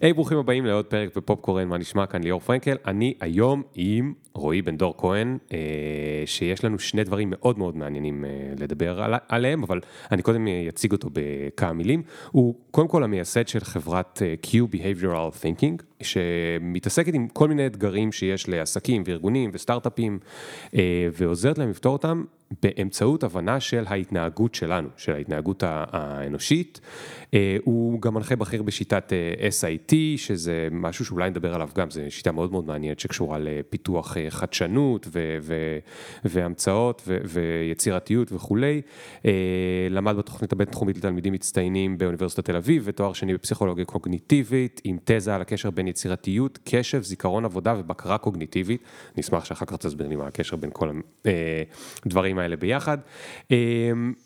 היי, ברוכים הבאים לעוד פרק בפופקורן, מה נשמע כאן ליאור פרנקל. אני היום עם רועי בן דור כהן, אה, שיש לנו שני דברים מאוד מאוד מעניינים אה, לדבר על, עליהם, אבל אני קודם אציג אותו בכמה מילים. הוא קודם כל המייסד של חברת אה, Q Behavioral Thinking, שמתעסקת עם כל מיני אתגרים שיש לעסקים וארגונים וסטארט-אפים, אה, ועוזרת להם לפתור אותם באמצעות הבנה של ההתנהגות שלנו, של ההתנהגות האנושית. אה, הוא גם מנחה בכיר בשיטת אה, SIT, שזה משהו שאולי נדבר עליו גם, זו שיטה מאוד מאוד מעניינת שקשורה לפיתוח חדשנות ו- ו- והמצאות ו- ויצירתיות וכולי. למד בתוכנית הבינתחומית לתלמידים מצטיינים באוניברסיטת תל אביב ותואר שני בפסיכולוגיה קוגניטיבית, עם תזה על הקשר בין יצירתיות, קשב, זיכרון עבודה ובקרה קוגניטיבית. אני אשמח שאחר כך תסביר לי מה הקשר בין כל הדברים האלה ביחד.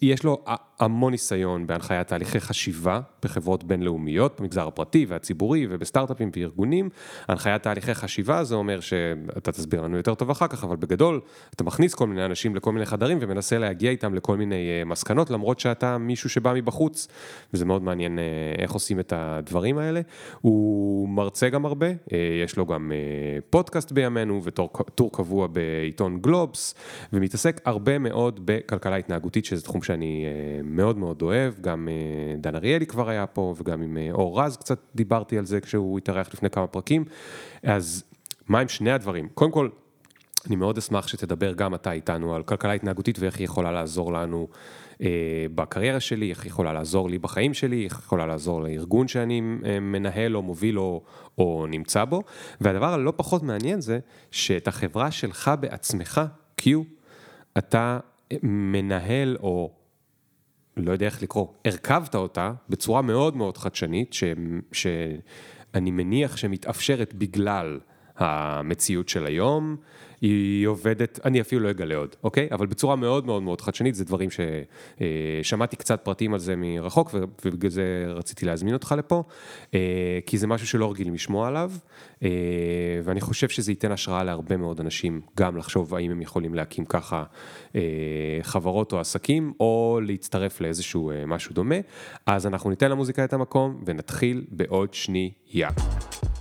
יש לו המון ניסיון בהנחיית תהליכי חשיבה בחברות בינלאומיות, במגזר הפרטי והציבורי ובסטארט-אפים וארגונים. הנחיית תהליכי חשיבה זה אומר שאתה תסביר לנו יותר טוב אחר כך, אבל בגדול אתה מכניס כל מיני אנשים לכל מיני חדרים ומנסה להגיע איתם לכל מיני אה, מסקנות, למרות שאתה מישהו שבא מבחוץ, וזה מאוד מעניין אה, איך עושים את הדברים האלה. הוא מרצה גם הרבה, אה, יש לו גם פודקאסט בימינו וטור קבוע בעיתון גלובס, ומתעסק הרבה מאוד בכלכלה התנהגותית, שזה תחום שאני מאוד מאוד אוהב, גם אה, דן אריאלי כבר היה פה, וגם עם אה, אור רז קצת דיברתי על זה כשהוא התארח לפני כמה פרקים. אז מה עם שני הדברים? קודם כל, אני מאוד אשמח שתדבר גם אתה איתנו על כלכלה התנהגותית ואיך היא יכולה לעזור לנו אה, בקריירה שלי, איך היא יכולה לעזור לי בחיים שלי, איך היא יכולה לעזור לארגון שאני אה, מנהל או מוביל או, או נמצא בו. והדבר הלא פחות מעניין זה שאת החברה שלך בעצמך, Q, אתה מנהל או לא יודע איך לקרוא, הרכבת אותה בצורה מאוד מאוד חדשנית, ש, שאני מניח שמתאפשרת בגלל המציאות של היום, היא עובדת, אני אפילו לא אגלה עוד, אוקיי? אבל בצורה מאוד מאוד מאוד חדשנית, זה דברים ששמעתי קצת פרטים על זה מרחוק, ובגלל זה רציתי להזמין אותך לפה, אה, כי זה משהו שלא רגילים לשמוע עליו, אה, ואני חושב שזה ייתן השראה להרבה מאוד אנשים, גם לחשוב האם הם יכולים להקים ככה אה, חברות או עסקים, או להצטרף לאיזשהו משהו דומה. אז אנחנו ניתן למוזיקה את המקום, ונתחיל בעוד שנייה.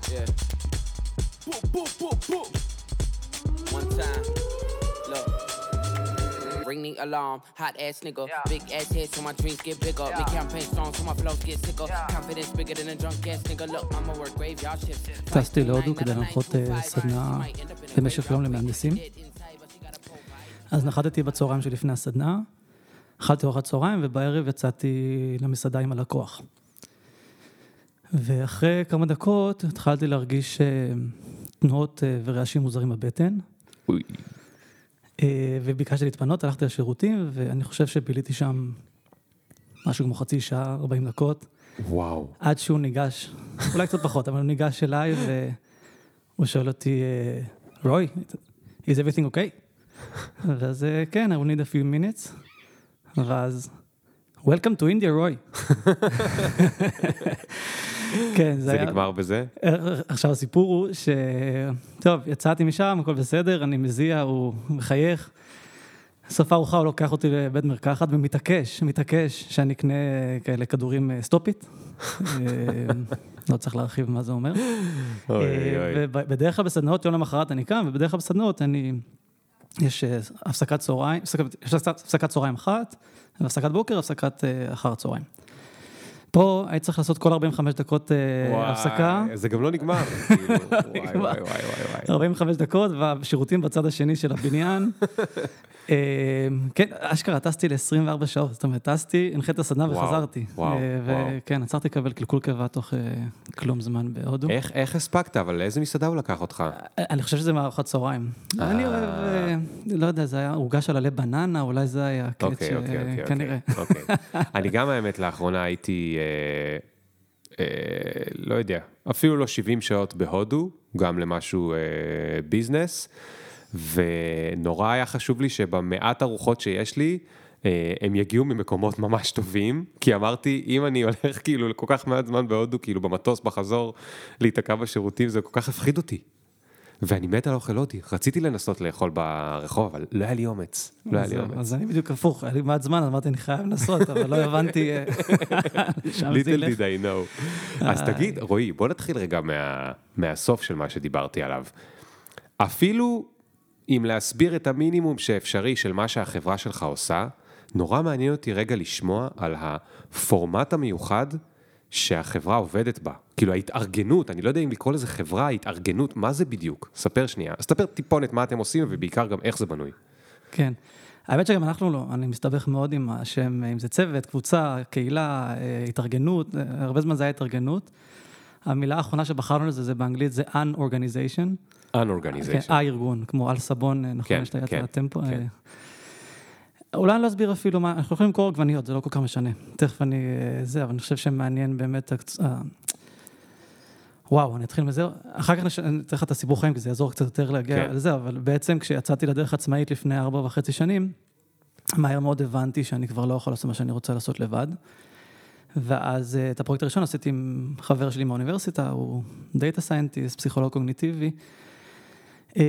Yeah. Ring the alarm. Hot ass nigga, yeah. big ass head so my dreams get bigger. Yeah. Make campaign strong so my flows get sicker. Yeah. Confidence bigger than a drunk ass nigga. Look, I'ma work graveyard shift. טסתי להודו כדי להנחות סדנה במשך יום למהנדסים. אז נחתתי בצהריים שלפני הסדנה, אכלתי ארוחת צהריים ובערב יצאתי למסעדה עם הלקוח. ואחרי כמה דקות התחלתי להרגיש תנועות ורעשים מוזרים בבטן. אה, וביקשתי להתפנות, הלכתי לשירותים, ואני חושב שביליתי שם משהו כמו חצי שעה, 40 דקות. וואו. עד שהוא ניגש, אולי קצת פחות, אבל הוא ניגש אליי והוא שואל אותי, אה, רוי, is everything okay? ואז אה, כן, I will need a few minutes. ואז, Welcome to India, רוי. כן, זה היה... זה נגמר בזה? עכשיו הסיפור הוא ש... טוב, יצאתי משם, הכל בסדר, אני מזיע, הוא מחייך. סוף הארוחה הוא לוקח אותי לבית מרקחת ומתעקש, מתעקש שאני אקנה כאלה כדורים סטופית. אה, לא צריך להרחיב מה זה אומר. אה, ובדרך כלל בסדנאות, יום למחרת אני קם, ובדרך כלל בסדנאות אני... יש אה, הפסקת צהריים, יש הפסקת צהריים אחת, והפסקת בוקר, הפסקת אחר הצהריים. פה היית צריך לעשות כל 45 דקות אה, הפסקה. זה גם לא נגמר. כאילו, וואי, וואי, וואי, וואי. 45 דקות, והשירותים בצד השני של הבניין. אמ, כן, אשכרה טסתי ל-24 שעות, זאת אומרת, טסתי, הנחית את הסדנה וחזרתי. וואו, אה, וואו. וכן, עצרתי לקבל קלקול קיבה תוך אה, כלום זמן בהודו. איך, הספקת? אבל לאיזה מסעדה הוא לקח אותך? אה, אני חושב שזה מארוחת צהריים. אני אוהב, לא יודע, זה היה עוגה של עלי בננה, אולי זה היה הקטע אוקיי, אוקיי, אוקיי. אוקיי. אני גם, האמת, לאחרונה הייתי... לא יודע, אפילו לא 70 שעות בהודו, גם למשהו ביזנס. ונורא היה חשוב לי שבמעט ארוחות שיש לי, אה, הם יגיעו ממקומות ממש טובים, כי אמרתי, אם אני הולך כאילו לכל כך מעט זמן בהודו, כאילו במטוס, בחזור, להיתקע בשירותים, זה כל כך הפחיד אותי. ואני מת על אוכל הודי, רציתי לנסות לאכול ברחוב, אבל לא היה לי אומץ, לא היה לי אומץ. אז אני בדיוק הפוך, היה לי מעט זמן, אמרתי, אני חייב לנסות, אבל לא הבנתי אה, ליטל did I know. אז תגיד, רועי, בוא נתחיל רגע מה- מהסוף של מה שדיברתי עליו. אפילו אם להסביר את המינימום שאפשרי של מה שהחברה שלך עושה, נורא מעניין אותי רגע לשמוע על הפורמט המיוחד שהחברה עובדת בה. כאילו ההתארגנות, אני לא יודע אם לקרוא לזה חברה, התארגנות, מה זה בדיוק? ספר שנייה. אז ספר טיפונת מה אתם עושים ובעיקר גם איך זה בנוי. כן. האמת שגם אנחנו לא, אני מסתבך מאוד עם השם, אם זה צוות, קבוצה, קהילה, אה, התארגנות, אה, הרבה זמן זה היה התארגנות. המילה האחרונה שבחרנו לזה, זה באנגלית, זה un-organization. כן, Unorganization. ה-ארגון, כמו על סבון, אה, נכון, כן, יש את כן, הטמפו. כן. אה. אולי אני לא אסביר אפילו מה, אנחנו יכולים למכור עגבניות, זה לא כל כך משנה. תכף אני, אה, זה, אבל אני חושב שמעניין באמת, וואו, אני אתחיל מזה, אחר כך נש- אני אתן לך את הסיפור חיים, כי זה יעזור קצת יותר להגיע כן. לזה, אבל בעצם כשיצאתי לדרך עצמאית לפני ארבע וחצי שנים, מהר מאוד הבנתי שאני כבר לא יכול לעשות מה שאני רוצה לעשות לבד. ואז אה, את הפרויקט הראשון עשיתי עם חבר שלי מהאוניברסיטה, הוא data scientist, פסיכולוג קוגניטיבי. אה,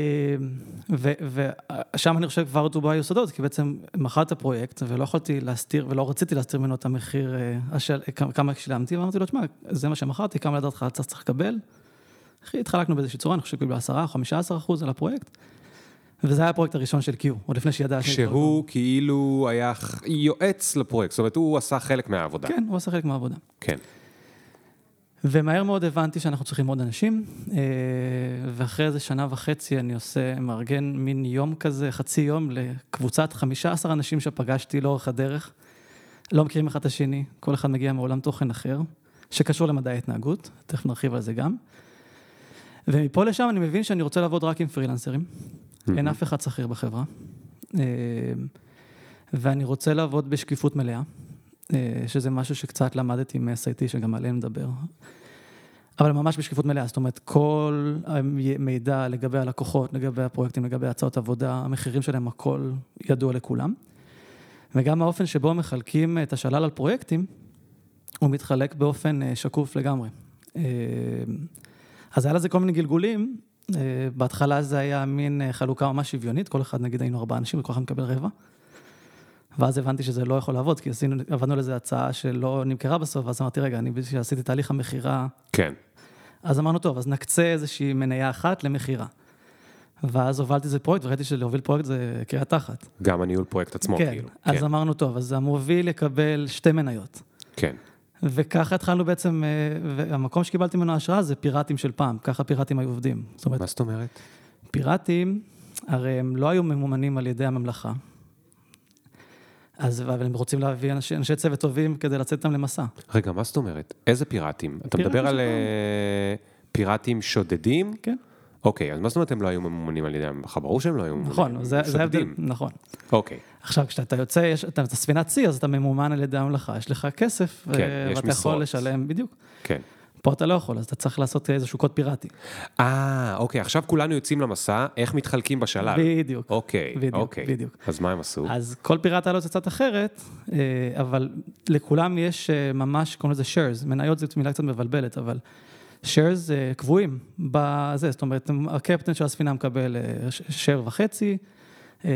ושם אני חושב כבר דובר היסודות, כי בעצם מכרתי את הפרויקט ולא יכולתי להסתיר ולא רציתי להסתיר ממנו את המחיר, אה, השל, כמה- שילמתי, ואמרתי לו, תשמע, זה מה שמכרתי, כמה לדעתך צריך לקבל? אחי, התחלקנו באיזושהי צורה, אני חושב שקיבלו 10, 15 אחוז על הפרויקט, וזה היה הפרויקט הראשון של Q, עוד לפני שידע. שהוא כאילו היה יועץ לפרויקט, זאת אומרת, הוא עשה חלק מהעבודה. כן, הוא עשה חלק מהעבודה. כן. ומהר מאוד הבנתי שאנחנו צריכים עוד אנשים, אה, ואחרי איזה שנה וחצי אני עושה, מארגן מין יום כזה, חצי יום, לקבוצת 15 אנשים שפגשתי לאורך הדרך. לא מכירים אחד את השני, כל אחד מגיע מעולם תוכן אחר, שקשור למדעי ההתנהגות, תכף נרחיב על זה גם. ומפה לשם אני מבין שאני רוצה לעבוד רק עם פרילנסרים, אין אף אחד שכיר בחברה. אה, ואני רוצה לעבוד בשקיפות מלאה, אה, שזה משהו שקצת למדתי מ-SIT, שגם עליהם נדבר. אבל ממש בשקיפות מלאה, זאת אומרת, כל המידע לגבי הלקוחות, לגבי הפרויקטים, לגבי הצעות עבודה, המחירים שלהם, הכל ידוע לכולם. וגם האופן שבו מחלקים את השלל על פרויקטים, הוא מתחלק באופן אה, שקוף לגמרי. אז היה לזה כל מיני גלגולים, בהתחלה זה היה מין אה, חלוקה ממש שוויונית, כל אחד, נגיד, היינו ארבעה אנשים וכל אחד מקבל רבע. ואז הבנתי שזה לא יכול לעבוד, כי עשינו, עבדנו לזה הצעה שלא נמכרה בסוף, ואז אמרתי, רגע, אני בשביל שעשיתי תהליך המכירה, כן. אז אמרנו, טוב, אז נקצה איזושהי מניה אחת למכירה. ואז הובלתי איזה פרויקט, וראיתי שלהוביל פרויקט זה קריאה תחת. גם הניהול פרויקט עצמו, כן, כאילו. אז כן. אמרנו, טוב, אז המוביל יקבל שתי מניות. כן. וככה התחלנו בעצם, אה, והמקום שקיבלתי ממנו השראה זה פיראטים של פעם, ככה פיראטים היו עובדים. זאת אומרת, מה זאת אומרת? פיראטים, הרי הם לא היו ממומנים על ידי הממלכה. אז, אבל הם רוצים להביא אנשי, אנשי צוות טובים כדי לצאת איתם למסע. רגע, מה זאת אומרת? איזה פיראטים? אתה פיראטים מדבר על אה, פיראטים שודדים? כן. אוקיי, אז מה זאת אומרת הם לא היו ממומנים על ידי הממלכה? ברור שהם לא היו ממומנים. נכון, זה ההבדל. נכון. אוקיי, עכשיו, כשאתה יוצא, יש, אתה, אתה ספינת צי, אז אתה ממומן על ידי הממלכה, יש לך כסף, כן, ו- יש ואתה משרות. יכול לשלם, בדיוק. כן. פה אתה לא יכול, אז אתה צריך לעשות איזשהו קוד פיראטי. אה, אוקיי, עכשיו כולנו יוצאים למסע, איך מתחלקים בשלל? בדיוק. אוקיי, בדיוק, אוקיי. בדיוק. אז מה הם עשו? אז כל פיראט היה לו קצת אחרת, אה, אבל לכולם יש אה, ממש, קוראים לזה shares, מניות זאת מילה קצת מבלבלת, אבל shares אה, קבועים בזה, זאת אומרת, הקפטן של הספינה מקבל אה, share וחצי, אה,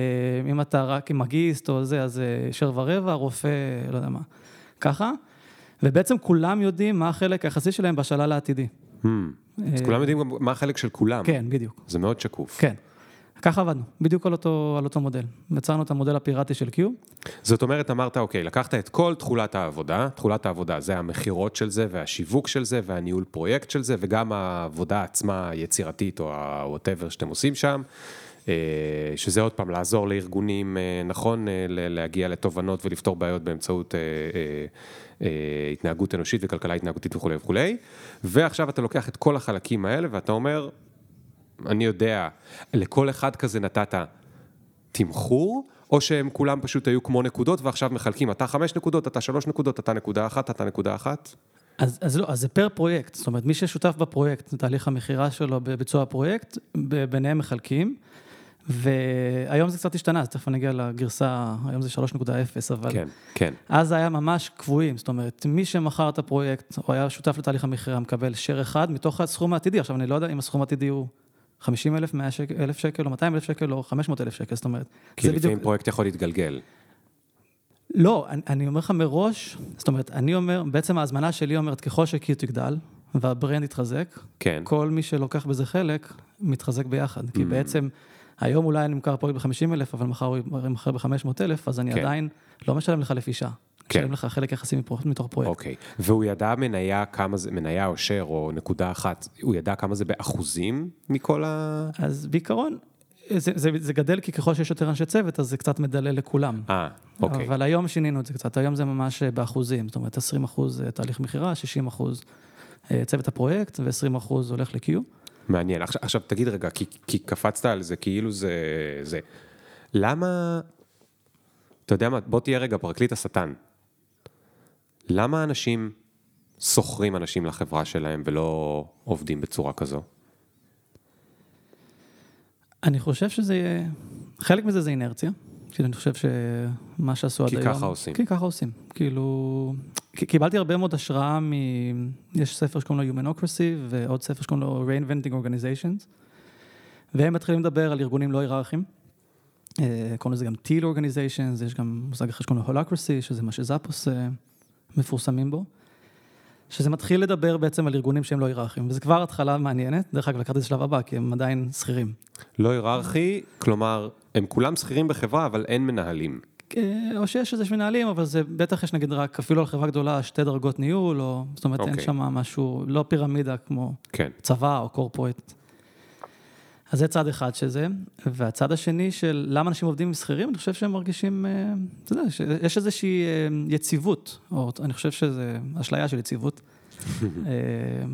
אם אתה רק עם מגיסט או זה, אז share ורבע, רופא, לא יודע מה, ככה, ובעצם כולם יודעים מה החלק היחסי שלהם בשלל העתידי. Hmm. אז כולם יודעים גם מה החלק של כולם. כן, בדיוק. זה מאוד שקוף. כן. ככה עבדנו, בדיוק על אותו, על אותו מודל. יצרנו את המודל הפיראטי של Q, זאת אומרת, אמרת, אוקיי, לקחת את כל תכולת העבודה, תכולת העבודה זה המכירות של זה, והשיווק של זה, והניהול פרויקט של זה, וגם העבודה עצמה היצירתית, או ה-whatever שאתם עושים שם, אה, שזה עוד פעם, לעזור לארגונים, אה, נכון, אה, להגיע לתובנות ולפתור בעיות באמצעות התנהגות אנושית וכלכלה התנהגותית וכולי וכולי, ועכשיו אתה לוקח את כל החלקים האלה, ואתה אומר, אני יודע, לכל אחד כזה נתת תמחור, או שהם כולם פשוט היו כמו נקודות ועכשיו מחלקים, אתה חמש נקודות, אתה שלוש נקודות, אתה נקודה אחת, אתה נקודה אחת? אז, אז לא, אז זה פר פרויקט, זאת אומרת, מי ששותף בפרויקט, תהליך המכירה שלו בביצוע הפרויקט, ביניהם מחלקים, והיום זה קצת השתנה, אז תכף אני אגיע לגרסה, היום זה 3.0, אבל כן, כן. אז זה היה ממש קבועים, זאת אומרת, מי שמכר את הפרויקט, או היה שותף לתהליך המכירה, מקבל share אחד מתוך הסכום העתידי, עכשיו אני לא יודע אם הסכום העתידי הוא 50 אלף, 100 שקל, אלף שקל, או 200 אלף שקל, או 500 אלף שקל, זאת אומרת. כי זה לפעמים בדיוק- פרויקט יכול להתגלגל. לא, אני, אני אומר לך מראש, זאת אומרת, אני אומר, בעצם ההזמנה שלי אומרת, ככל ש-Q תגדל, והברנד יתחזק, כן. כל מי שלוקח בזה חלק, מתחזק ביחד. Mm. כי בעצם, היום אולי אני אמכר פרויקט ב-50 אלף, אבל מחר הוא ימכר ב-500 אלף, אז אני כן. עדיין לא משלם לך לפי שעה. כן. משלם לך חלק יחסי מתוך פרויקט. אוקיי. והוא ידע מניה כמה זה, מניה או share או נקודה אחת, הוא ידע כמה זה באחוזים מכל ה... אז בעיקרון, זה, זה, זה גדל כי ככל שיש יותר אנשי צוות, אז זה קצת מדלל לכולם. אה, אוקיי. אבל היום שינינו את זה קצת, היום זה ממש באחוזים, זאת אומרת 20 אחוז אה, תהליך מכירה, 60 אחוז אה, צוות הפרויקט ו-20 אחוז הולך ל-Q. מעניין. עכשיו, עכשיו תגיד רגע, כי, כי קפצת על זה כאילו זה... זה. למה... אתה יודע מה, בוא תהיה רגע פרקליט השטן. למה אנשים שוכרים אנשים לחברה שלהם ולא עובדים בצורה כזו? אני חושב שזה, חלק מזה זה אינרציה, כאילו אני חושב שמה שעשו עד כי היום... ככה עושים. כי ככה עושים, כאילו... כי- קיבלתי הרבה מאוד השראה מ... יש ספר שקוראים לו Humanocracy ועוד ספר שקוראים לו Reinventing Organizations, והם מתחילים לדבר על ארגונים לא היררכיים. אה, קוראים לזה גם Teal Organizations, יש גם מושג אחר שקוראים לו Holacracy, שזה מה שזאפוס אה, מפורסמים בו. שזה מתחיל לדבר בעצם על ארגונים שהם לא היררכיים, וזה כבר התחלה מעניינת. דרך אגב, לקחתי את השלב הבא, כי הם עדיין שכירים. לא היררכי, כלומר, הם כולם שכירים בחברה, אבל אין מנהלים. אה, או שיש איזה מנהלים, אבל זה בטח יש נגיד רק, אפילו על חברה גדולה, שתי דרגות ניהול, או זאת אומרת, אין אוקיי. שם משהו, לא פירמידה כמו כן. צבא או קורפורט. אז זה צד אחד של זה, והצד השני של למה אנשים עובדים עם שכירים, אני חושב שהם מרגישים, אה, אתה יודע, שיש איזושהי אה, יציבות, או אני חושב שזה אשליה של יציבות. אה,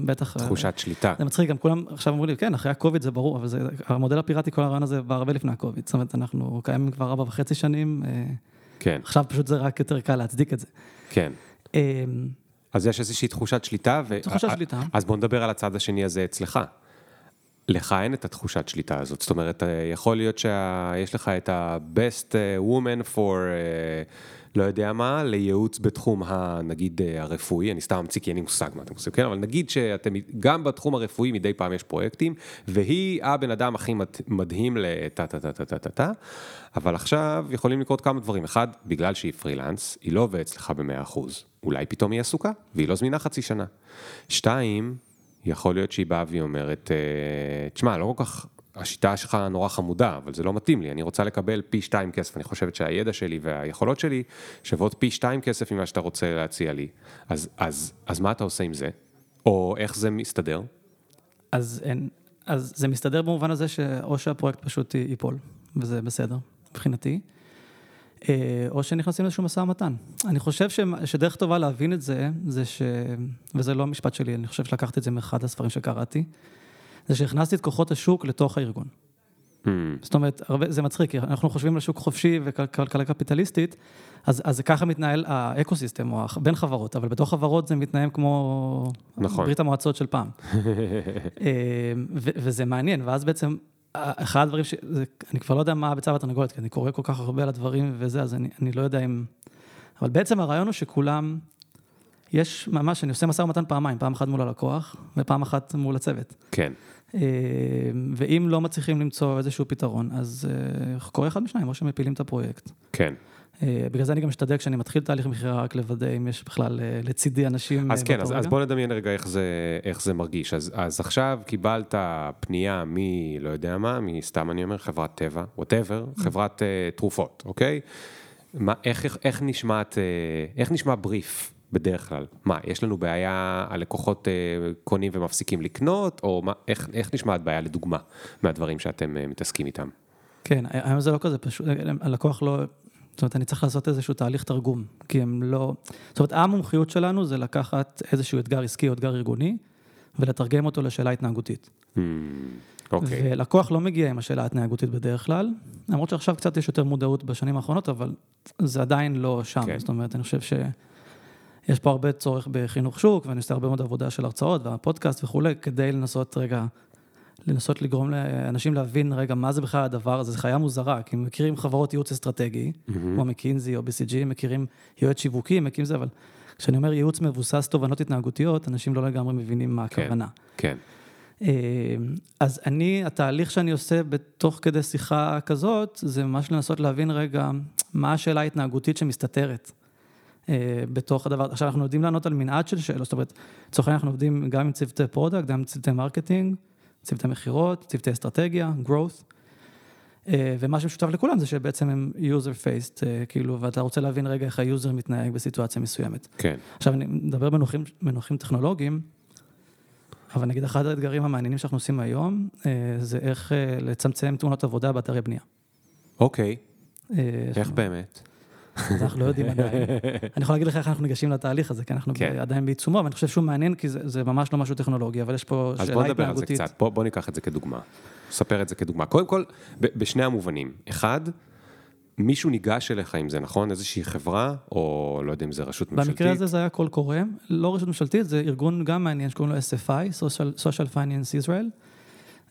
בטח... תחושת שליטה. זה מצחיק, גם כולם עכשיו אמרו לי, כן, אחרי הקוביד זה ברור, אבל זה, המודל הפיראטי, כל הרעיון הזה בא הרבה לפני הקוביד. זאת אומרת, אנחנו קיימים כבר ארבע וחצי שנים, כן, עכשיו פשוט זה רק יותר קל להצדיק את זה. כן. אז יש איזושהי תחושת שליטה, ו... תחושת שליטה. אז בוא נדבר על הצד השני הזה אצלך. לך אין את התחושת שליטה הזאת, זאת אומרת, אה, יכול להיות שיש לך את ה-best אה, woman for, אה, לא יודע מה, לייעוץ בתחום, ה, נגיד, אה, הרפואי, אני סתם ממציא כי אין לי מושג מה אתם עושים, כן? אבל נגיד שאתם, גם בתחום הרפואי מדי פעם יש פרויקטים, והיא הבן אדם הכי מד- מדהים לטה טה טה טה טה טה טה, אבל עכשיו יכולים לקרות כמה דברים. אחד, בגלל שהיא פרילנס, היא לא עובדת אצלך ב-100%, אולי פתאום היא עסוקה, והיא לא זמינה חצי שנה. שתיים, יכול להיות שהיא באה והיא אומרת, אה, תשמע, לא כל כך, השיטה שלך נורא חמודה, אבל זה לא מתאים לי, אני רוצה לקבל פי שתיים כסף, אני חושבת שהידע שלי והיכולות שלי שוות פי שתיים כסף ממה שאתה רוצה להציע לי. אז, אז, אז מה אתה עושה עם זה? או איך זה מסתדר? אז, אין, אז זה מסתדר במובן הזה שאו שהפרויקט פשוט ייפול, וזה בסדר, מבחינתי, או שנכנסים לאיזשהו משא ומתן. אני חושב שדרך טובה להבין את זה, זה ש... וזה לא משפט שלי, אני חושב שלקחתי את זה מאחד הספרים שקראתי, זה שהכנסתי את כוחות השוק לתוך הארגון. Hmm, זאת אומרת, הרבה, זה מצחיק, כי אנחנו חושבים על שוק חופשי וכלכלה קפיטליסטית, אז, אז ככה מתנהל האקו-סיסטם, או בין חברות, אבל בתוך חברות זה מתנהל כמו נכון. ברית המועצות של פעם. אה, ו- וזה מעניין, ואז בעצם, אה, אחד הדברים ש... זה, אני כבר לא יודע מה הביצה והתרנגולת, כי אני קורא כל כך הרבה על הדברים וזה, אז אני, אני לא יודע אם... אבל בעצם הרעיון הוא שכולם, יש ממש, אני עושה משא ומתן פעמיים, פעם אחת מול הלקוח, ופעם אחת מול הצוות. כן, אה, ואם לא מצליחים למצוא איזשהו פתרון, אז אה, קורה אחד משניים, או שמפילים את הפרויקט. כן. אה, בגלל זה אני גם משתדל כשאני מתחיל תהליך מכירה, רק לוודא אם יש בכלל אה, לצידי אנשים. אז אה, כן, באותו אז, אז. בוא נדמיין רגע איך זה, איך זה מרגיש. אז, אז עכשיו קיבלת פנייה מ... לא יודע מה, מסתם אני אומר, חברת טבע, ווטאבר, חברת uh, תרופות, אוקיי? מה, איך, איך, נשמעת, איך נשמע בריף בדרך כלל? מה, יש לנו בעיה, הלקוחות uh, קונים ומפסיקים לקנות, או מה, איך, איך נשמעת בעיה לדוגמה מהדברים שאתם uh, מתעסקים איתם? כן, היום זה לא כזה פשוט, הלקוח לא... זאת אומרת, אני צריך לעשות איזשהו תהליך תרגום, כי הם לא... זאת אומרת, המומחיות שלנו זה לקחת איזשהו אתגר עסקי או אתגר ארגוני, ולתרגם אותו לשאלה התנהגותית. Hmm, אוקיי, ולקוח לא מגיע עם השאלה ההתנהגותית בדרך כלל, למרות שעכשיו קצת יש יותר מודעות בשנים האחרונות, אבל זה עדיין לא שם. כן. זאת אומרת, אני חושב שיש פה הרבה צורך בחינוך שוק, ואני עושה הרבה מאוד עבודה של הרצאות והפודקאסט וכולי, כדי לנסות רגע, לנסות לגרום לאנשים להבין רגע מה זה בכלל הדבר הזה, זו חיה מוזרה, כי הם מכירים חברות ייעוץ אסטרטגי, כמו מקינזי או BCG, מכירים יועץ שיווקי, מכירים זה, אבל כשאני אומר ייעוץ מבוסס תובנות התנהגותיות, אנשים לא לגמרי מבינים מה כן. הכוונה. כן, אז אני, התהליך שאני עושה בתוך כדי שיחה כזאת, זה ממש לנסות להבין רגע מה השאלה ההתנהגותית שמסתתרת. בתוך הדבר, עכשיו אנחנו יודעים לענות על מנעד של שאלות, זאת אומרת, לצורך העניין אנחנו עובדים גם עם צוותי product, גם עם צוותי marketing, צוותי מכירות, צוותי אסטרטגיה, growth, ומה שמשותף לכולם זה שבעצם הם user faced, כאילו, ואתה רוצה להבין רגע איך ה user מתנהג בסיטואציה מסוימת. כן. עכשיו, אני מדבר במונחים, במונחים טכנולוגיים, אבל נגיד אחד האתגרים המעניינים שאנחנו עושים היום, זה איך לצמצם תאונות עבודה באתרי בנייה. אוקיי, איך באמת? אז אנחנו לא יודעים עדיין. אני יכול להגיד לך איך אנחנו ניגשים לתהליך הזה, כי אנחנו כן. עדיין בעיצומו, ואני חושב שהוא מעניין, כי זה זה ממש לא משהו טכנולוגי, אבל יש פה אז שאלה בוא נדבר על זה התנהגותית. קצת, בוא, בוא ניקח את זה כדוגמה. ספר את זה כדוגמה. קודם כל, בשני המובנים. אחד, מישהו ניגש אליך עם זה, נכון? איזושהי חברה, או לא יודע אם זה רשות ממשלתית. במקרה הזה זה היה קול קורא, לא רשות ממשלתית, זה ארגון גם מעניין שקוראים לו SFI, Social, Social Finance Israel,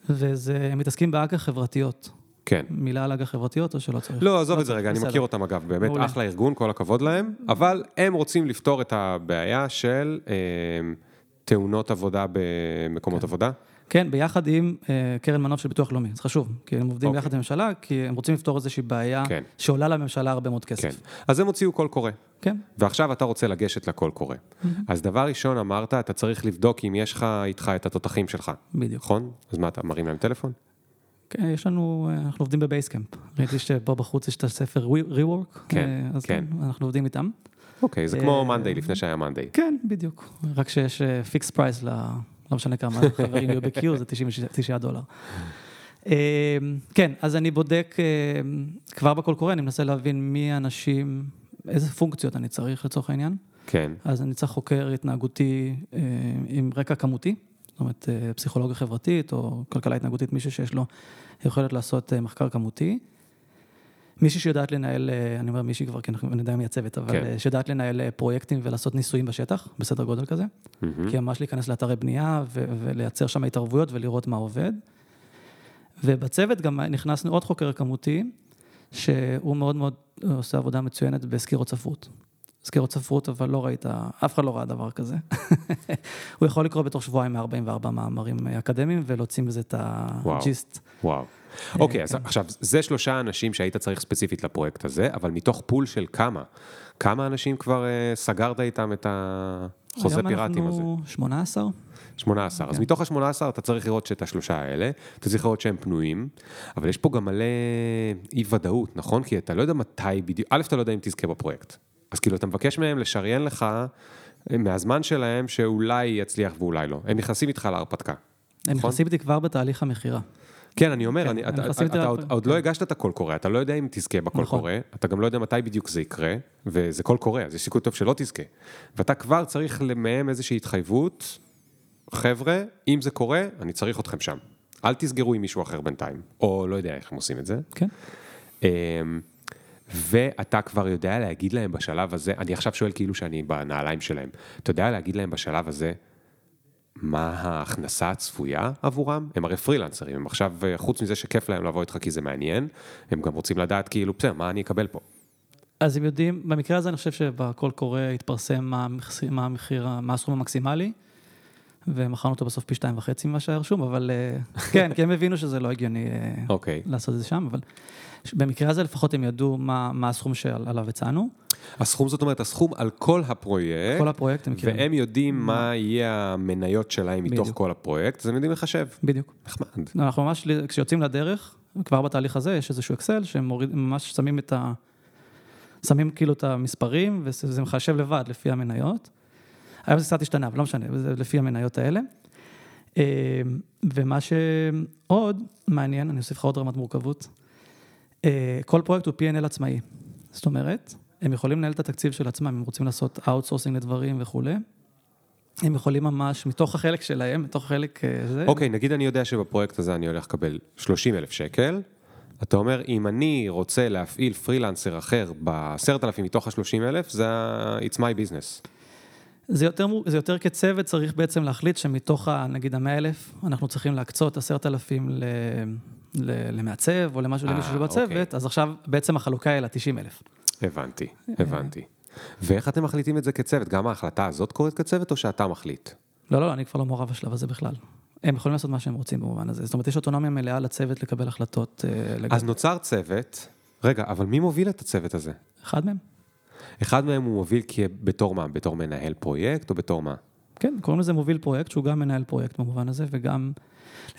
וזה, מתעסקים באג"ח חברתיות. כן. מילה על אג"ח חברתיות או שלא צריך? לא, עזוב את זה רגע, אני בסדר. מכיר אותם אגב, באמת מעולה. אחלה ארגון, כל הכבוד להם, אבל הם רוצים לפתור את הבעיה של אה, תאונות עבודה במקומות עבודה. כן, ביחד עם אה, קרן מנוף של ביטוח לאומי, זה חשוב, כי הם עובדים אוקיי. ביחד עם הממשלה, כי הם רוצים לפתור איזושהי בעיה כן. שעולה לממשלה הרבה מאוד כן. כסף. אז הם הוציאו קול קורא. כן, ועכשיו אתה רוצה לגשת לקול קורא. אז דבר ראשון אמרת, אתה צריך לבדוק אם יש לך איתך את התותחים שלך, בדיוק. נכון? אז מה, אתה מרים להם טלפון? כן, יש לנו, אה, אנחנו עובדים ב Basecamp. ראיתי שפה בחוץ יש את הספר Rework, כן, אה, אז כן. אנחנו עובדים איתם. אוקיי, זה כמו אה, Monday לפני שהיה Monday. כן, בדיוק. רק שיש fixed price, ל... לא משנה כמה חברים יהיו ב-Q, זה 99 דולר. אה, כן, אז אני בודק, אה, כבר בקול קורא, אני מנסה להבין מי האנשים, איזה פונקציות אני צריך לצורך העניין. כן, אז אני צריך חוקר התנהגותי אה, עם רקע כמותי, זאת אומרת, אה, פסיכולוגיה חברתית או כלכלה התנהגותית, מישהו שיש לו יכולת לעשות אה, מחקר כמותי. מישהי שיודעת לנהל, אה, אני אומר מישהי כבר, כי אנחנו- אני יודע מי הצוות, אבל כן. שיודעת לנהל פרויקטים ולעשות ניסויים בשטח, בסדר גודל כזה. מהמם. כי ממש להיכנס לאתרי בנייה ו- ולייצר שם התערבויות ולראות מה עובד. ובצוות גם נכנסנו עוד חוקר כמותי, שהוא מאוד מאוד עושה עבודה מצוינת בסקירות ספרות. סקירות ספרות, אבל לא ראית, אף אחד לא ראה דבר כזה. הוא יכול לקרוא בתוך שבועיים 44 מאמרים אקדמיים ולהוציא מזה את. הג'יסט. וואו. אוקיי, אז עכשיו, זה שלושה אנשים שהיית צריך ספציפית לפרויקט הזה, אבל מתוך פול של כמה? כמה אנשים כבר אה, סגרת איתם את החוזה פיראטים הזה? היום אנחנו 18, 18. אז כן. מתוך ה-18 אתה צריך לראות שאת השלושה האלה, אתה צריך לראות שהם פנויים, אבל יש פה גם מלא אי ודאות, נכון? כי אתה לא יודע מתי בדיוק, א', אתה לא יודע אם תזכה בפרויקט. אז כאילו, אתה מבקש מהם לשריין לך אה, מהזמן שלהם שאולי יצליח ואולי לא. הם נכנסים איתך להרפתקה. הם נכון? נכנסים איתי כבר בתהליך המכירה. כן, אני אומר, כן, אני, אתה, אתה, אתה עוד, עוד לא הגשת את הקול קורא, אתה לא יודע אם תזכה בקול נכון. קורא, אתה גם לא יודע מתי בדיוק זה יקרה, וזה קול קורא, אז יש סיכוי טוב שלא תזכה. ואתה כבר צריך מהם איזושהי התחייבות, חבר'ה, אם זה קורה, אני צריך אתכם שם. אל תסגרו עם מישהו אחר בינתיים, או לא יודע איך הם עושים את זה. כן. ואתה כבר יודע להגיד להם בשלב הזה, אני עכשיו שואל כאילו שאני בנעליים שלהם, אתה יודע להגיד להם בשלב הזה, מה ההכנסה הצפויה עבורם? הם הרי פרילנסרים, הם עכשיו, אה, חוץ מזה שכיף להם לבוא איתך כי זה מעניין, הם גם רוצים לדעת כאילו, בסדר, מה אני אקבל פה? אז הם יודעים, במקרה הזה אני חושב שבקול קורא התפרסם מה המחיר, מה המחיר, מה הסכום המקסימלי, ומכרנו אותו בסוף פי שתיים וחצי ממה שהיה רשום, אבל אה, כן, כי הם הבינו שזה לא הגיוני אה, אוקיי. לעשות את זה שם, אבל במקרה הזה לפחות הם ידעו מה, מה הסכום שעליו הצענו. הסכום זאת אומרת, הסכום על כל הפרויקט, כל הפרויקט הם מכירים. והם יודעים מה יהיה המניות שלהם מתוך בדיוק. כל הפרויקט, אז הם יודעים לחשב. בדיוק. נחמד. לא, אנחנו ממש, כשיוצאים לדרך, כבר בתהליך הזה יש איזשהו אקסל, שהם מוריד, ממש שמים את ה... שמים כאילו את המספרים, וזה מחשב לבד לפי המניות. היום זה קצת השתנה, אבל לא משנה, זה לפי המניות האלה. אה, ומה שעוד מעניין, אני אוסיף לך עוד רמת מורכבות, אה, כל פרויקט הוא P&L עצמאי. זאת אומרת, הם יכולים לנהל את התקציב של עצמם, הם רוצים לעשות outsourcing לדברים וכולי. הם יכולים ממש, מתוך החלק שלהם, מתוך החלק אה, זה, אוקיי, נגיד אני יודע שבפרויקט הזה אני הולך לקבל 30 אלף שקל, אתה אומר, אם אני רוצה להפעיל freelancer אחר ב-10,000 מתוך ה-30 אלף, זה it's my business. זה יותר, זה יותר כצוות צריך בעצם להחליט שמתוך, ה, נגיד, המאה אלף, אנחנו צריכים להקצות עשרת אלפים ל- ל- למעצב או למשהו אה, למישהו שבצוות, אוקיי. אז עכשיו בעצם החלוקה היא ל-90 אלף. הבנתי, הבנתי. ואיך אתם מחליטים את זה כצוות? גם ההחלטה הזאת קורית כצוות או שאתה מחליט? לא, לא, אני כבר לא מעורב בשלב הזה בכלל. הם יכולים לעשות מה שהם רוצים במובן הזה. זאת אומרת, יש אוטונומיה מלאה לצוות לקבל החלטות. אה, אז נוצר צוות, רגע, אבל מי מוביל את הצוות הזה? אחד מהם. אחד מהם הוא מוביל בתור מה? בתור מנהל פרויקט או בתור מה? כן, קוראים לזה מוביל פרויקט, שהוא גם מנהל פרויקט במובן הזה, וגם,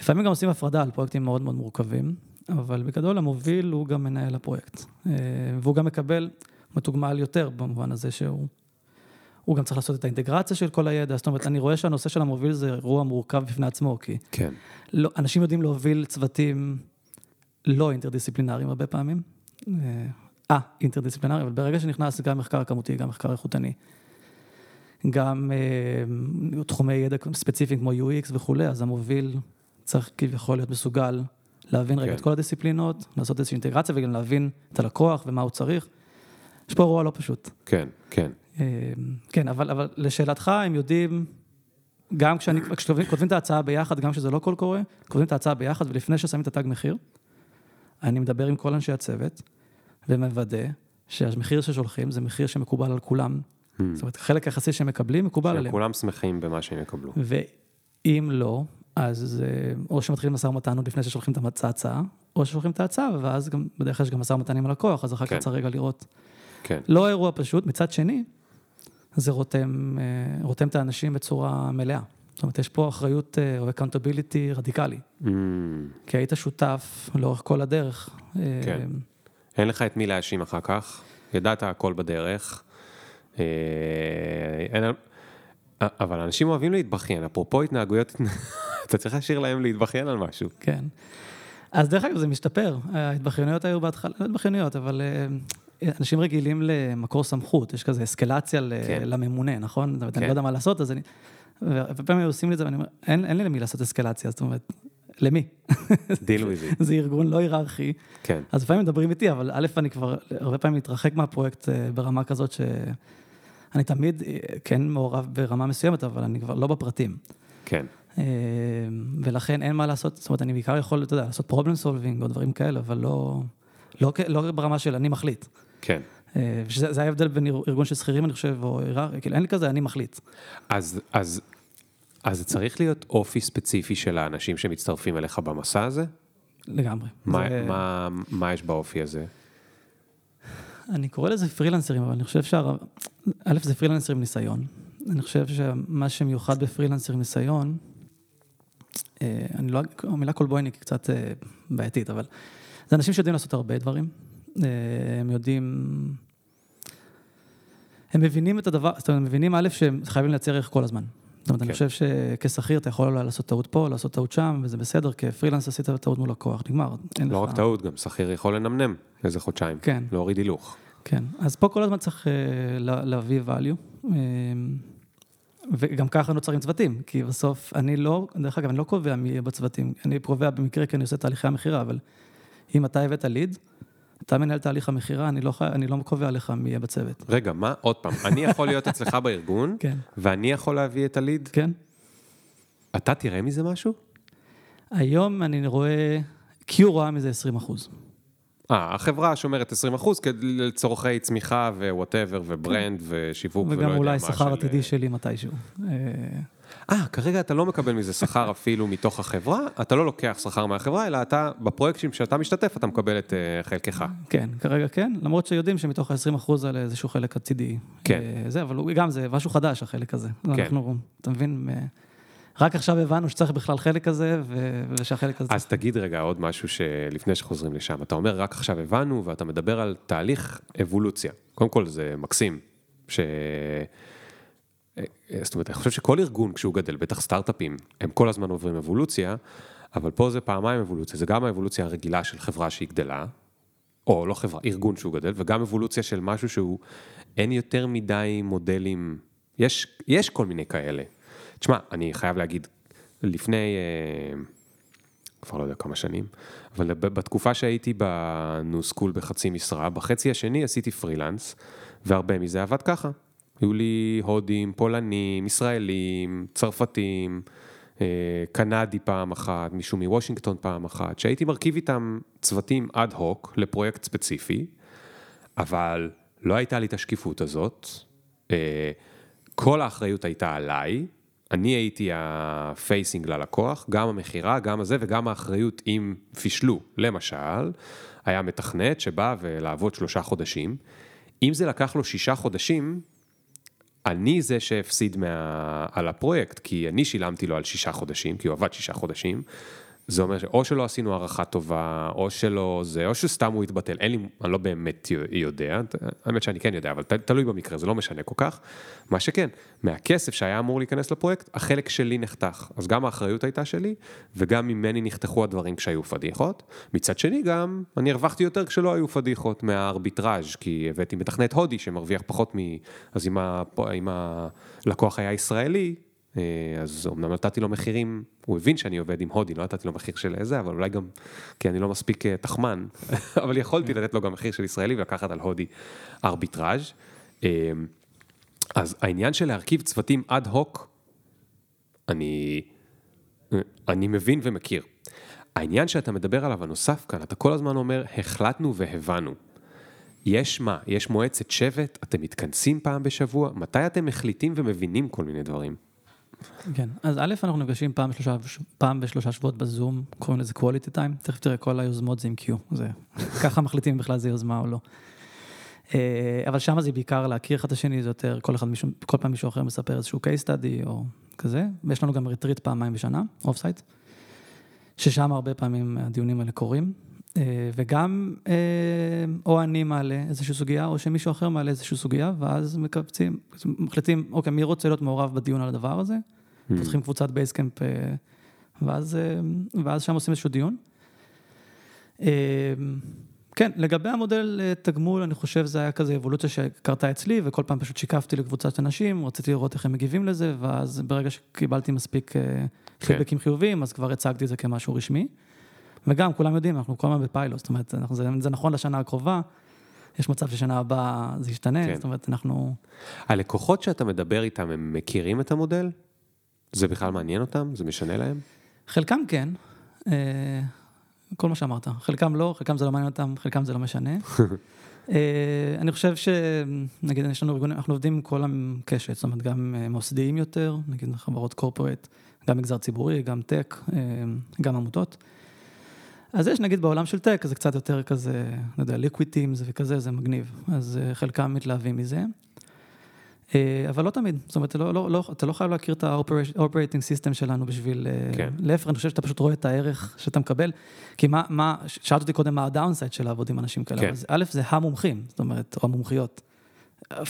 לפעמים גם עושים הפרדה על פרויקטים מאוד מאוד מורכבים, אבל בגדול המוביל הוא גם מנהל הפרויקט. אה, והוא גם מקבל, מתוגמל יותר במובן הזה שהוא, הוא גם צריך לעשות את האינטגרציה של כל הידע, זאת אומרת, אני רואה שהנושא של המוביל זה אירוע מורכב בפני עצמו, כי כן. לא, אנשים יודעים להוביל צוותים לא אינטרדיסציפלינריים הרבה פעמים. אה, אינטרדיסציפלינרי, אבל ברגע שנכנס גם מחקר כמותי, גם מחקר איכותני, גם אה, תחומי ידע ספציפיים כמו UX וכולי, אז המוביל צריך כביכול להיות מסוגל להבין רגע כן. את כל הדיסציפלינות, לעשות איזושהי אינטגרציה וגם להבין את הלקוח ומה הוא צריך. יש פה אירוע לא פשוט. כן, כן. אה, כן, אבל, אבל לשאלתך, הם יודעים, גם כשאני, כשכותבים כותבים את ההצעה ביחד, גם כשזה לא קול קורא, כותבים את ההצעה ביחד, ולפני ששמים את התג מחיר, אני מדבר עם כל אנשי הצוות, ומוודא שהמחיר ששולחים זה מחיר שמקובל על כולם. זאת אומרת, חלק יחסי שהם מקבלים, מקובל עליהם. כולם שמחים במה שהם יקבלו. ואם לא, אז אה, או שמתחילים משא ומתן עוד לפני ששולחים את ההצעה, או ששולחים את ההצעה, ואז גם, בדרך כלל יש גם משא ומתן עם הלקוח, אז אחר כך כן. צריך רגע לראות כן. לא אירוע פשוט, מצד שני, זה רותם, אה, רותם את האנשים בצורה מלאה. זאת אומרת, יש פה אחריות אה, או accountability רדיקלי, Mm, כי היית שותף לאורך כל הדרך. כן. אין לך את מי להאשים אחר כך, ידעת הכל בדרך. אה, אין, אבל אנשים אוהבים להתבכיין, אפרופו התנהגויות, אתה צריך להשאיר להם להתבכיין על משהו. כן. אז דרך אגב, זה משתפר. ההתבכיינויות היו בהתחלה, לא התבכיינויות, אבל אה, אנשים רגילים למקור סמכות, יש כזה אסקלציה כן. לממונה, נכון? זאת אומרת, אני כן. לא יודע מה לעשות, אז אני... והרבה פעמים עושים לי את זה, ואני אומר, אין, אין לי למי לעשות אסקלציה, זאת אומרת, למי? with it. זה ארגון לא היררכי, כן, אז לפעמים מדברים איתי, אבל א', אני כבר הרבה פעמים מתרחק מהפרויקט אה, ברמה כזאת שאני תמיד אה, כן מעורב ברמה מסוימת, אבל אני כבר לא בפרטים. כן, אה, ולכן אין מה לעשות, זאת אומרת, אני בעיקר יכול, אתה יודע, לעשות problem solving או דברים כאלה, אבל לא, לא, לא ברמה של אני מחליט. כן. שזה זה ההבדל בין אר- ארגון של שכירים, אני חושב, או היררכיה, כאילו אין לי כזה, אני מחליט. אז, אז, אז זה צריך להיות אופי ספציפי של האנשים שמצטרפים אליך במסע הזה? לגמרי. מה, זה- מה, מה יש באופי הזה? אני קורא לזה פרילנסרים, אבל אני חושב שה... א', זה פרילנסרים עם ניסיון. אני חושב שמה שמיוחד בפרילנסר עם ניסיון, אה, אני לא... המילה קולבויניק היא קצת אה, בעייתית, אבל זה אנשים שיודעים לעשות הרבה דברים. אה, הם יודעים... הם מבינים את הדבר, זאת אומרת, הם מבינים א', שהם חייבים לייצר ערך כל הזמן. זאת אומרת, אני כן. חושב שכשכיר אתה יכול לעשות טעות פה, לעשות טעות שם, וזה בסדר, כפרילנס עשית טעות מול לקוח, נגמר. אין לא לך- רק טעות, גם שכיר יכול לנמנם איזה חודשיים. כן. להוריד הילוך. כן, אז פה כל הזמן צריך אה, לה- להביא value, אה, וגם ככה נוצרים צוותים, כי בסוף אני לא, דרך אגב, אני לא קובע מי יהיה בצוותים, אני קובע במקרה כי אני עושה תהליכי המכירה, אבל אם אתה הבאת lead, אתה מנהל תהליך המכירה, אני לא, אני לא קובע לך מי יהיה בצוות. רגע, מה, עוד פעם, אני יכול להיות אצלך בארגון, כן. ואני יכול להביא את ה lead? כן? אתה תראה מזה משהו? היום אני רואה, Q רואה מזה 20 אחוז. אה, החברה שומרת 20 אחוז לצורכי צמיחה ו whatever ו brand ושיווק ולא יודע וגם מה. אולי שכר של- עתידי שלי מתישהו. אה, כרגע אתה לא מקבל מזה שכר אפילו מתוך החברה, אתה לא לוקח שכר מהחברה, אלא אתה, בפרויקטים שאתה משתתף, אתה מקבל את אה, חלקך. כן, כרגע כן, למרות שיודעים שמתוך ה-20 אחוז האלה איזשהו חלק עתידי. כן. אה, זה, אבל גם זה משהו חדש, החלק הזה. כן. אנחנו, אתה מבין, אה, רק עכשיו הבנו שצריך בכלל חלק כזה, ו- ושהחלק הזה... אז תגיד רגע עוד משהו שלפני שחוזרים לשם. אתה אומר, רק עכשיו הבנו, ואתה מדבר על תהליך אבולוציה. קודם כל, זה מקסים, ש... אה, זאת אומרת, אני חושב שכל ארגון, כשהוא גדל, בטח סטארט-אפים, הם כל הזמן עוברים אבולוציה, אבל פה זה פעמיים אבולוציה. זה גם האבולוציה הרגילה של חברה שהיא גדלה, או לא חברה, ארגון שהוא גדל, וגם אבולוציה של משהו שהוא, אין יותר מדי מודלים, יש, יש כל מיני כאלה. תשמע, אני חייב להגיד, לפני, אה, כבר לא יודע כמה שנים, אבל בתקופה שהייתי בניו סקול בחצי משרה, בחצי השני עשיתי פרילנס, והרבה מזה עבד ככה. היו לי הודים, פולנים, ישראלים, צרפתים, אה, קנדי פעם אחת, מישהו מוושינגטון פעם אחת, שהייתי מרכיב איתם צוותים אד הוק לפרויקט ספציפי, אבל לא הייתה לי את השקיפות הזאת. אה, כל האחריות הייתה עליי, אני הייתי ה facing ללקוח, גם המכירה, גם הזה וגם האחריות אם פישלו. למשל, היה מתכנת שבא ולעבוד שלושה חודשים. אם זה לקח לו שישה חודשים, אני זה שהפסיד מה... על הפרויקט, כי אני שילמתי לו על שישה חודשים, כי הוא עבד שישה חודשים. זה אומר שאו שלא עשינו הערכה טובה, או שלא זה, או שסתם הוא התבטל, אין לי, אני לא באמת יודע, האמת שאני כן יודע, אבל תלוי במקרה, זה לא משנה כל כך. מה שכן, מהכסף שהיה אמור להיכנס לפרויקט, החלק שלי נחתך. אז גם האחריות הייתה שלי, וגם ממני נחתכו הדברים כשהיו פדיחות. מצד שני גם, אני הרווחתי יותר כשלא היו פדיחות מהארביטראז', כי הבאתי מתכנת הודי שמרוויח פחות מ... אז אם, הלקוח היה ישראלי, אז אמנם נתתי לו מחירים, הוא הבין שאני עובד עם הודי, לא נתתי לו מחיר של איזה, אבל אולי גם, כי אני לא מספיק אה, תחמן, אבל יכולתי לתת לו גם מחיר של ישראלי ולקחת על הודי ארביטראז'. אה, אז העניין של להרכיב צוותים אד הוק, אני, אני מבין ומכיר. העניין שאתה מדבר עליו הנוסף כאן, אתה כל הזמן אומר, החלטנו והבנו. יש מה? יש מועצת שבט? אתם מתכנסים פעם בשבוע? מתי אתם מחליטים ומבינים כל מיני דברים? כן, אז א', אנחנו נפגשים פעם בשלושה, פעם בשלושה שבועות בזום, קוראים לזה quality time, תכף תראה, כל היוזמות זה עם Q, זה, ככה מחליטים בכלל זה יוזמה או לא. אה, אבל שם זה בעיקר להכיר אחד את השני, זה יותר, כל אחד, מישהו, כל פעם מישהו אחר מספר איזשהו case study או כזה, ויש לנו גם retreat פעמיים בשנה, offsite, ששם הרבה פעמים הדיונים האלה קורים. אה, וגם אה, או אני מעלה איזושהי סוגיה, או שמישהו אחר מעלה איזושהי סוגיה, ואז מקבצים, מחליטים, אוקיי, מי רוצה להיות מעורב בדיון על הדבר הזה? Mm. פותחים קבוצת Basecamp, אה, ואז, ואז שם עושים איזשהו דיון. כן, לגבי המודל תגמול, אני חושב זה היה כזה אבולוציה שקרתה אצלי, וכל פעם פשוט שיקפתי לקבוצת אנשים, רציתי לראות איך הם מגיבים לזה, ואז ברגע שקיבלתי מספיק כן. פידבקים חיוביים, אז כבר הצגתי את זה כמשהו רשמי. וגם, כולם יודעים, אנחנו כל הזמן בפיילוט, זאת אומרת, אנחנו, זה, זה נכון לשנה הקרובה, יש מצב ששנה הבאה זה ישתנה, כן. זאת אומרת, אנחנו... הלקוחות שאתה מדבר איתם, הם מכירים את המודל? זה בכלל מעניין אותם? זה משנה להם? חלקם כן, אה, כל מה שאמרת. חלקם לא, חלקם זה לא מעניין אותם, חלקם זה לא משנה. אה, אני חושב שנגיד, יש לנו ארגונים, אנחנו עובדים עם כל הקשת, זאת אומרת, גם אה, מוסדיים יותר, נגיד חברות קורפורט, גם מגזר ציבורי, גם טק, גם עמותות. אז יש נגיד בעולם של טק, זה קצת יותר כזה, לא יודע, ליקוויטים וכזה, זה מגניב. אז אה, חלקם מתלהבים מזה. אה, אבל לא תמיד, זאת אומרת, לא, לא, לא, אתה לא חייב להכיר את ה-operating system שלנו בשביל... אה, כן. להפך, אני חושב שאתה פשוט רואה את הערך שאתה מקבל. כי מה, מה, שאלת אותי קודם מה הדאונסייד של לעבוד עם אנשים כאלה. כן. אז א', זה המומחים, זאת אומרת, או המומחיות.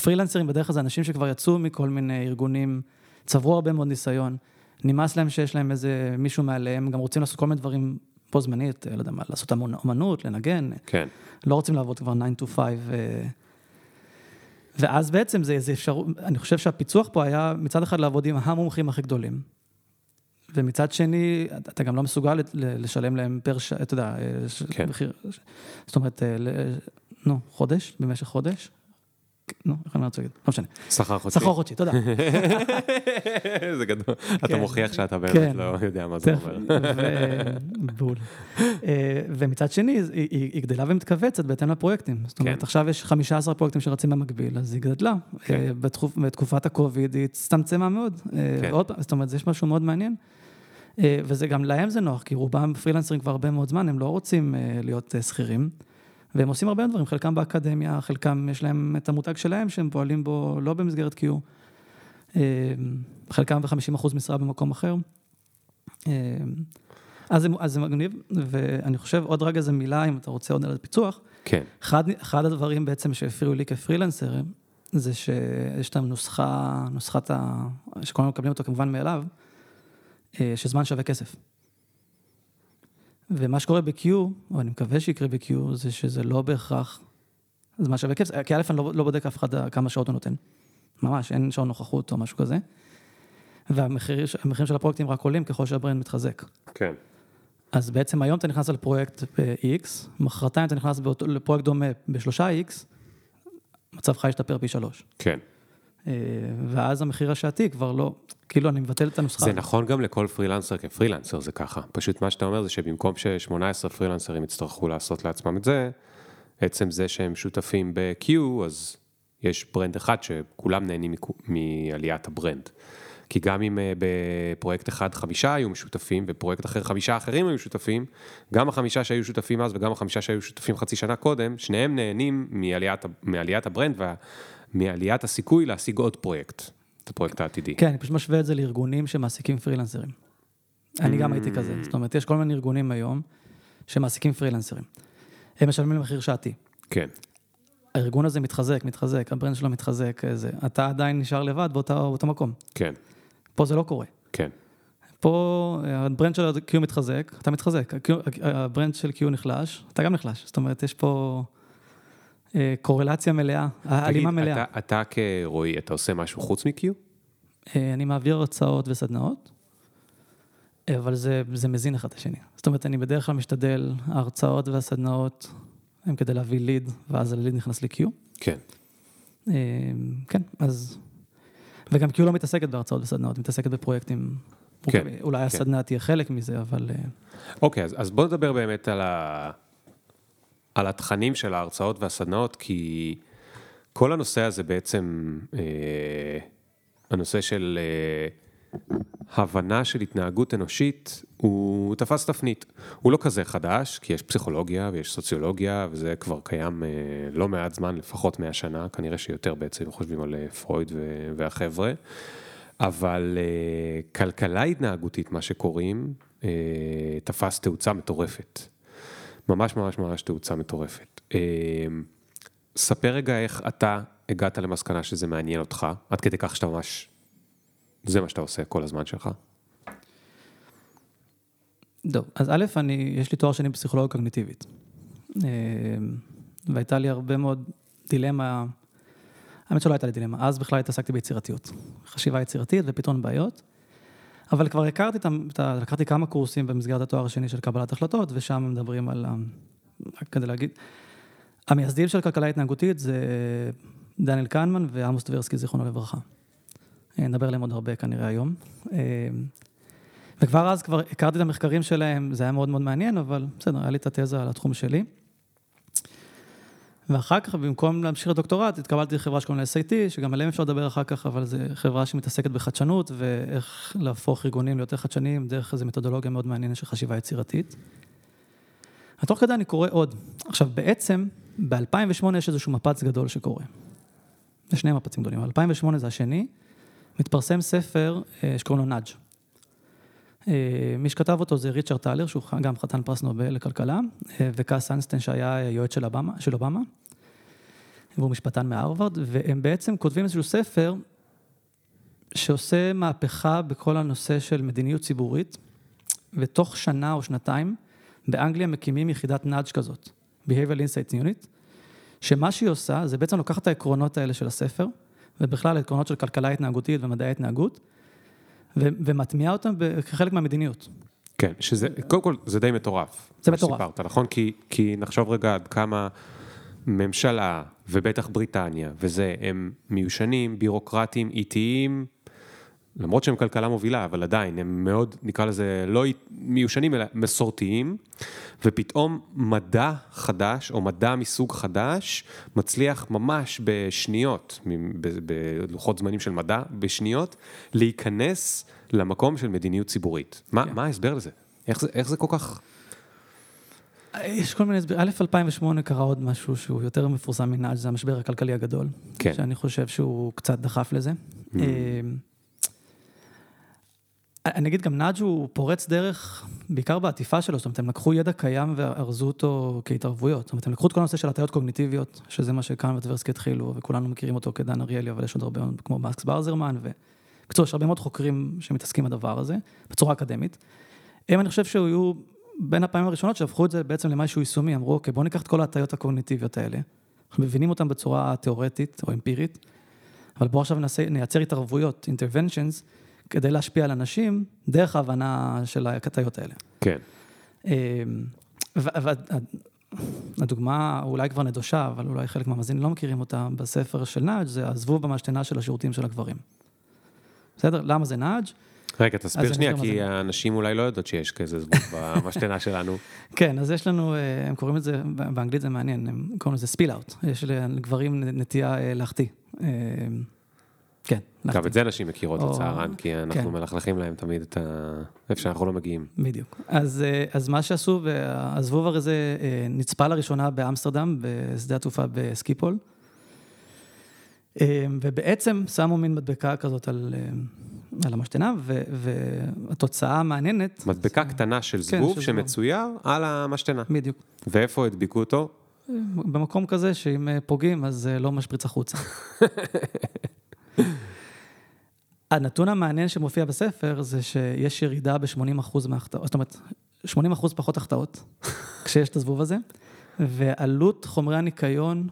פרילנסרים בדרך כלל זה אנשים שכבר יצאו מכל מיני ארגונים, צברו הרבה מאוד ניסיון, נמאס להם שיש להם איזה מישהו מעליהם, גם רוצים לעשות כל מיני דברים בו זמנית, לא יודע מה, לעשות אמנות, לנגן. כן. לא רוצים לעבוד כבר 9 to 5. אה, ואז בעצם זה איזה אפשרות, אני חושב שהפיצוח פה היה מצד אחד לעבוד עם המומחים הכי גדולים. ומצד שני, אתה גם לא מסוגל לשלם להם פר שעה, אתה יודע, אה, כן. מחיר, זאת אומרת, אה, נו, חודש, במשך חודש, נו, איך אני רוצה להגיד? לא משנה. שכר חודשי. שכר חודשי, תודה. זה גדול. אתה כן. מוכיח שאתה באמת כן. לא יודע מה זה אומר. בול. אה, ומצד שני, היא גדלה ומתכווצת בהתאם לפרויקטים. זאת אומרת, כן. עכשיו יש 15 פרויקטים שרצים במקביל, אז היא גדלה. אה, בתקופת הקוביד היא הצטמצמה מאוד. אה, זאת אומרת, יש משהו מאוד מעניין. וזה גם להם זה נוח, כי רובם פרילנסרים כבר הרבה מאוד זמן, הם לא רוצים להיות שכירים. והם עושים הרבה דברים, חלקם באקדמיה, חלקם יש להם את המותג שלהם שהם פועלים בו לא במסגרת Q, אה, חלקם ב-50% משרה במקום אחר. אז, אז זה מגניב, ואני חושב עוד רגע זה מילה, אם אתה רוצה עוד על הפיצוח. כן. אחד, אחד הדברים בעצם שהפריעו לי כפרילנסר, זה שיש את הנוסחה, נוסחת ה... שכולנו מקבלים אותו כמובן מאליו, אה, שזמן שווה כסף. ומה שקורה ב-Q, או אני מקווה שיקרה ב-Q, זה שזה לא בהכרח זמן שווה כיף, כי א', אני לא, לא בודק אף אחד כמה שעות הוא נותן. ממש, אין שעון נוכחות או משהו כזה. והמחירים של הפרויקטים רק עולים ככל שהברנד מתחזק. כן. אז בעצם היום אתה נכנס לפרויקט ב-X, מחרתיים אתה נכנס לפרויקט דומה בשלושה X, מצבך ישתפר פי שלוש. כן. אה, ואז המחיר השעתי כבר לא, כאילו אני מבטל את הנוסחה. זה נכון גם לכל freelancer כ freelancer זה ככה. פשוט מה שאתה אומר זה שבמקום ש-18 freelancers יצטרכו לעשות לעצמם את זה, עצם זה שהם שותפים ב-Q, אז יש brand אחד שכולם נהנים מעליית ה brand. כי גם אם אה, בפרויקט אחד חמישה היו משותפים, ופרויקט אחר חמישה אחרים היו שותפים, גם החמישה שהיו שותפים אז וגם החמישה שהיו שותפים חצי שנה קודם, שניהם נהנים מעליית, מעליית ה brand ומעליית הסיכוי להשיג עוד פרויקט, את הפרויקט העתידי. כן, אני פשוט משווה את זה לארגונים שמעסיקים freelancers. אני גם הייתי כזה, זאת אומרת, יש כל מיני ארגונים היום שמעסיקים פרילנסרים. הם משלמים למחיר שעתי. כן, הארגון הזה מתחזק, מתחזק, ה brand שלו מתחזק, זה, אתה עדיין נשאר לבד באותה, באותו מקום. כן, פה זה לא קורה. כן, פה אה, ה brand של ה-Q מתחזק, אתה מתחזק, ה brand של Q נחלש, אתה גם נחלש. זאת אומרת, יש פה קורלציה מלאה, הלימה מלאה. אתה, אתה כרועי, אתה עושה משהו חוץ מ-Q? אה, אני מעביר הרצאות וסדנאות, אה, אבל זה, זה מזין אחד את השני. זאת אומרת, אני בדרך כלל משתדל, ההרצאות והסדנאות הם כדי להביא ליד, ואז הליד נכנס ל-Q. כן, אה, כן, אז... וגם Q לא מתעסקת בהרצאות וסדנאות, מתעסקת בפרויקטים. כן, אולי כן. הסדנה תהיה חלק מזה, אבל... אה, אוקיי, אז, אז בוא נדבר באמת על, ה... על התכנים של ההרצאות והסדנאות, כי כל הנושא הזה בעצם, אה, הנושא של אה, הבנה של התנהגות אנושית, הוא תפס תפנית. הוא לא כזה חדש, כי יש פסיכולוגיה ויש סוציולוגיה, וזה כבר קיים אה, לא מעט זמן, לפחות 100 שנה, כנראה שיותר בעצם, חושבים על אה, פרויד ו- והחבר'ה. אבל אה, כלכלה התנהגותית, מה שקוראים, אה, תפס תאוצה מטורפת. ממש ממש ממש תאוצה מטורפת. אה, ספר רגע איך אתה הגעת למסקנה שזה מעניין אותך, עד כדי כך שאתה ממש, זה מה שאתה עושה כל הזמן שלך. טוב, אז א', אני, יש לי תואר שני בפסיכולוגיה קוגניטיבית. אה, והייתה לי הרבה מאוד דילמה, האמת שלא הייתה לי דילמה, אז בכלל התעסקתי ביצירתיות. חשיבה יצירתית ופתרון בעיות. אבל כבר הכרתי את ה... לקחתי כמה קורסים במסגרת התואר השני של קבלת החלטות, ושם מדברים על, רק כדי להגיד, המייסדים של כלכלה התנהגותית זה דניאל קנמן ועמוס טברסקי, זיכרונו לברכה. אה, נדבר עליהם עוד הרבה כנראה היום. אה, וכבר אז כבר הכרתי את המחקרים שלהם, זה היה מאוד מאוד מעניין, אבל בסדר, היה לי את התזה על התחום שלי. ואחר כך, במקום להמשיך לדוקטורט, התקבלתי לחברה שקוראים לה SAT, שגם עליהם אפשר לדבר אחר כך, אבל זו חברה שמתעסקת בחדשנות, ואיך להפוך ארגונים ליותר חדשניים, דרך איזו מתודולוגיה מאוד מעניינת של חשיבה יצירתית. ותוך כדי אני קורא עוד. עכשיו, בעצם, ב-2008 יש איזשהו מפץ גדול שקורה. יש שני מפצים גדולים, 2008 זה השני, מתפרסם ספר אה, שקוראים לו נאג'. אה, מי שכתב אותו זה ריצ'רד טלר, שהוא גם חתן פרס נובל לכלכלה, אה, וקאס אנסטיין שהיה יועץ של אובמה, של אובמה, והוא משפטן מהרווארד, והם בעצם כותבים איזשהו ספר שעושה מהפכה בכל הנושא של מדיניות ציבורית, ותוך שנה או שנתיים, באנגליה מקימים יחידת נאג' כזאת, Behavioral Insights Unit, שמה שהיא עושה, זה בעצם לוקחת את העקרונות האלה של הספר, ובכלל העקרונות של כלכלה התנהגותית ומדעי ההתנהגות, ו- ומטמיעה אותם כחלק מהמדיניות. כן, שזה, קודם כל, זה די מטורף. זה מה מטורף. שסיפרת, נכון? כי, כי נחשוב רגע עד כמה ממשלה, ובטח בריטניה, וזה, הם מיושנים, בירוקרטיים, איטיים, למרות שהם כלכלה מובילה, אבל עדיין, הם מאוד, נקרא לזה, לא מיושנים, אלא מסורתיים, ופתאום מדע חדש, או מדע מסוג חדש, מצליח ממש בשניות, בלוחות זמנים של מדע, בשניות, להיכנס למקום של מדיניות ציבורית. מה, כן. מה ההסבר לזה? איך זה, איך זה כל כך... יש כל מיני הסברים. א', 2008 קרה עוד משהו שהוא יותר מפורסם מנאג', זה המשבר הכלכלי הגדול. כן. שאני חושב שהוא קצת דחף לזה. Mm. אה, אני אגיד גם נאג' הוא פורץ דרך, בעיקר בעטיפה שלו, זאת אומרת, הם לקחו ידע קיים וארזו אותו כהתערבויות. זאת אומרת, הם לקחו את כל הנושא של הטיות קוגניטיביות, שזה מה שקאן וטברסקי התחילו, וכולנו מכירים אותו כדן אריאלי, אבל יש עוד הרבה, כמו מקס ברזרמן, ובקיצור, יש הרבה מאוד חוקרים שמתעסקים בדבר הזה, בצורה אקדמית. הם, אני חושב שהיו בין הפעמים הראשונות שהפכו את זה בעצם למשהו יישומי, אמרו, אוקיי, בואו ניקח את כל ההטיות הקוגניטיביות האלה, אנחנו מבינים אותן בצורה תיאורטית או אמפירית, אבל בואו עכשיו נעשה, נייצר התערבויות, interventions, כדי להשפיע על אנשים דרך ההבנה של ההטיות האלה. כן. והדוגמה אולי כבר נדושה, אבל אולי חלק מהמאזינים לא מכירים אותה בספר של נאג' זה הזבוב במשתנה של השירותים של הגברים. בסדר? למה זה נאג'? רגע, תסביר שנייה, כי. האנשים אולי לא יודעות שיש כזה זבוב במשתנה שלנו. כן, אז יש לנו, אה, הם קוראים לזה, באנגלית זה מעניין, הם קוראים לזה ספיל אאוט. יש לגברים נטייה אה, להחטיא. אה, כן. גם הלכתי. את זה נשים מכירות לצערן, כי אנחנו כן. מלכלכים להם תמיד את ה... איפה שאנחנו לא מגיעים. בדיוק. אז, אה, אז מה שעשו, הזבוב הרי זה נצפה לראשונה באמסטרדם, בשדה התעופה בסקיפול, אה, ובעצם שמו מין מדבקה כזאת על, על המשתנה, ו, והתוצאה המעניינת, מדבקה קטנה של כן, זבוב זבוב. שמצויר על המשתנה. בדיוק, ואיפה הדביקו אותו? במקום כזה שאם אה, פוגעים אז אה, לא משפריץ החוצה. הנתון המעניין שמופיע בספר זה שיש ירידה ב-80% מההחטאות, זאת אומרת, 80% פחות החטאות כשיש את הזבוב הזה, ועלות חומרי הניקיון